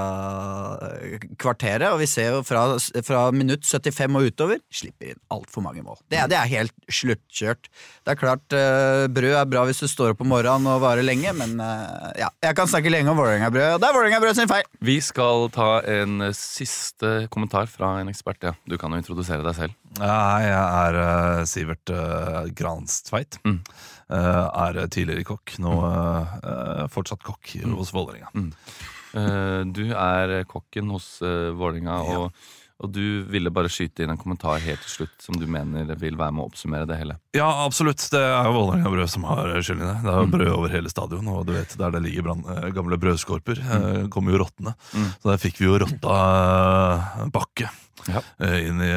eh, kvarteret. Og vi ser jo fra, fra minutt 75 og utover slipper inn altfor mange mål. Det, er- det er helt sluttkjørt. Det er klart, eh, brød er bra hvis du står opp om morgenen og varer lenge, men eh, ja, jeg kan snakke lenge om Vålerenga-brød, og det er Vålerenga-brød sin feil! Vi skal ta en eh, siste kommentar fra en ekspert. Ja. Du kan jo introdusere deg selv. Ja, jeg er uh, Sivert uh, Granstveit. Mm. Eh, er tidligere kokk, nå eh, fortsatt kokk hos Vålerenga. Eh, Du er kokken hos Vålerenga, Ja. og, og du ville bare skyte inn en kommentar helt til slutt som du mener vil være med å oppsummere det hele. Ja, absolutt. Det er jo Vålerenga-brød som har skylden i det. Det er jo brød over hele stadion, og du vet, der det ligger gamle brødskorper, eh, kommer jo rottene. Mm. Så der fikk vi jo rotta Bakke Ja. inn i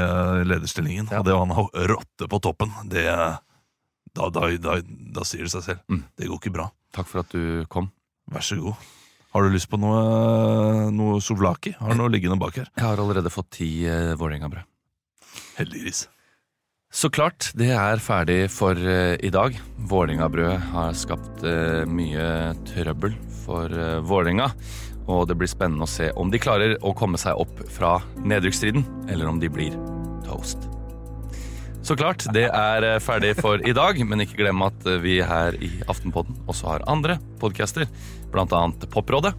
lederstillingen. Ja. Og det var en rotte på toppen, det da, da, da, da sier det seg selv. Mm. Det går ikke bra. Takk for at du kom. Vær så god. Har du lyst på noe, noe souvlaki? Har du noe liggende bak her? Jeg har allerede fått ti eh, Vålerenga-brød. Heldiggris. Så klart, det er ferdig for eh, i dag. Vålerenga-brød har skapt eh, mye trøbbel for eh, Vålerenga. Og det blir spennende å se om de klarer å komme seg opp fra nedrykksstriden, eller om de blir toast. Så klart, det er eh, ferdig for i dag, men ikke glem at eh, vi her i Aftenpodden også har andre podcaster, blant annet Poprådet.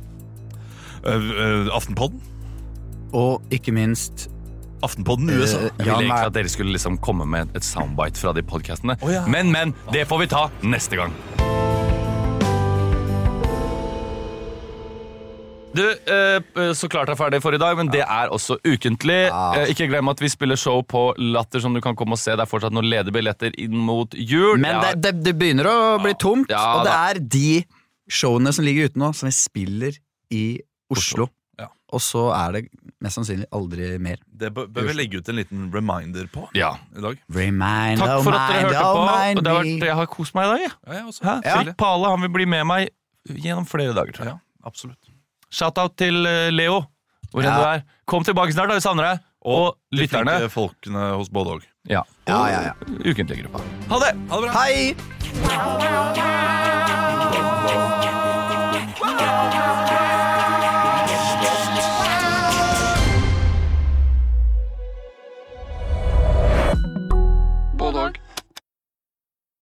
Uh, uh, Aftenpodden? Og ikke minst Aftenpodden USA. Uh, Jeg ville egentlig at dere skulle liksom komme med et soundbite fra de podcastene, Oh, ja. men, men, det får vi ta neste gang. Du, eh, så klart er ferdig for i dag, men det er også ukentlig. Eh, ikke glem at vi spiller show på Latter som du kan komme og se. Det er fortsatt noen ledige billetter inn mot jul. Men det, det, det begynner å bli tomt, Ja, og det er de showene som ligger ute nå, som vi spiller i Oslo. Ja. Og så er det mest sannsynlig aldri mer. Det bør, bør vi legge ut en liten reminder på ja. i dag. Remind, Takk for at dere mind, hørte på. Og det har vært, jeg har kost meg i dag. jeg. Ja, jeg også. Pale han vil bli med meg gjennom flere dager. tror jeg. Ja, absolutt. Shoutout til eh, Leo, hvor enn du er. Kom tilbake snart, da. Vi savner deg. Og lytterne. De folkene hos både òg. Ja. ja, ja, ja. Ukentlig gruppa. Ha det! Ha det bra. Hei!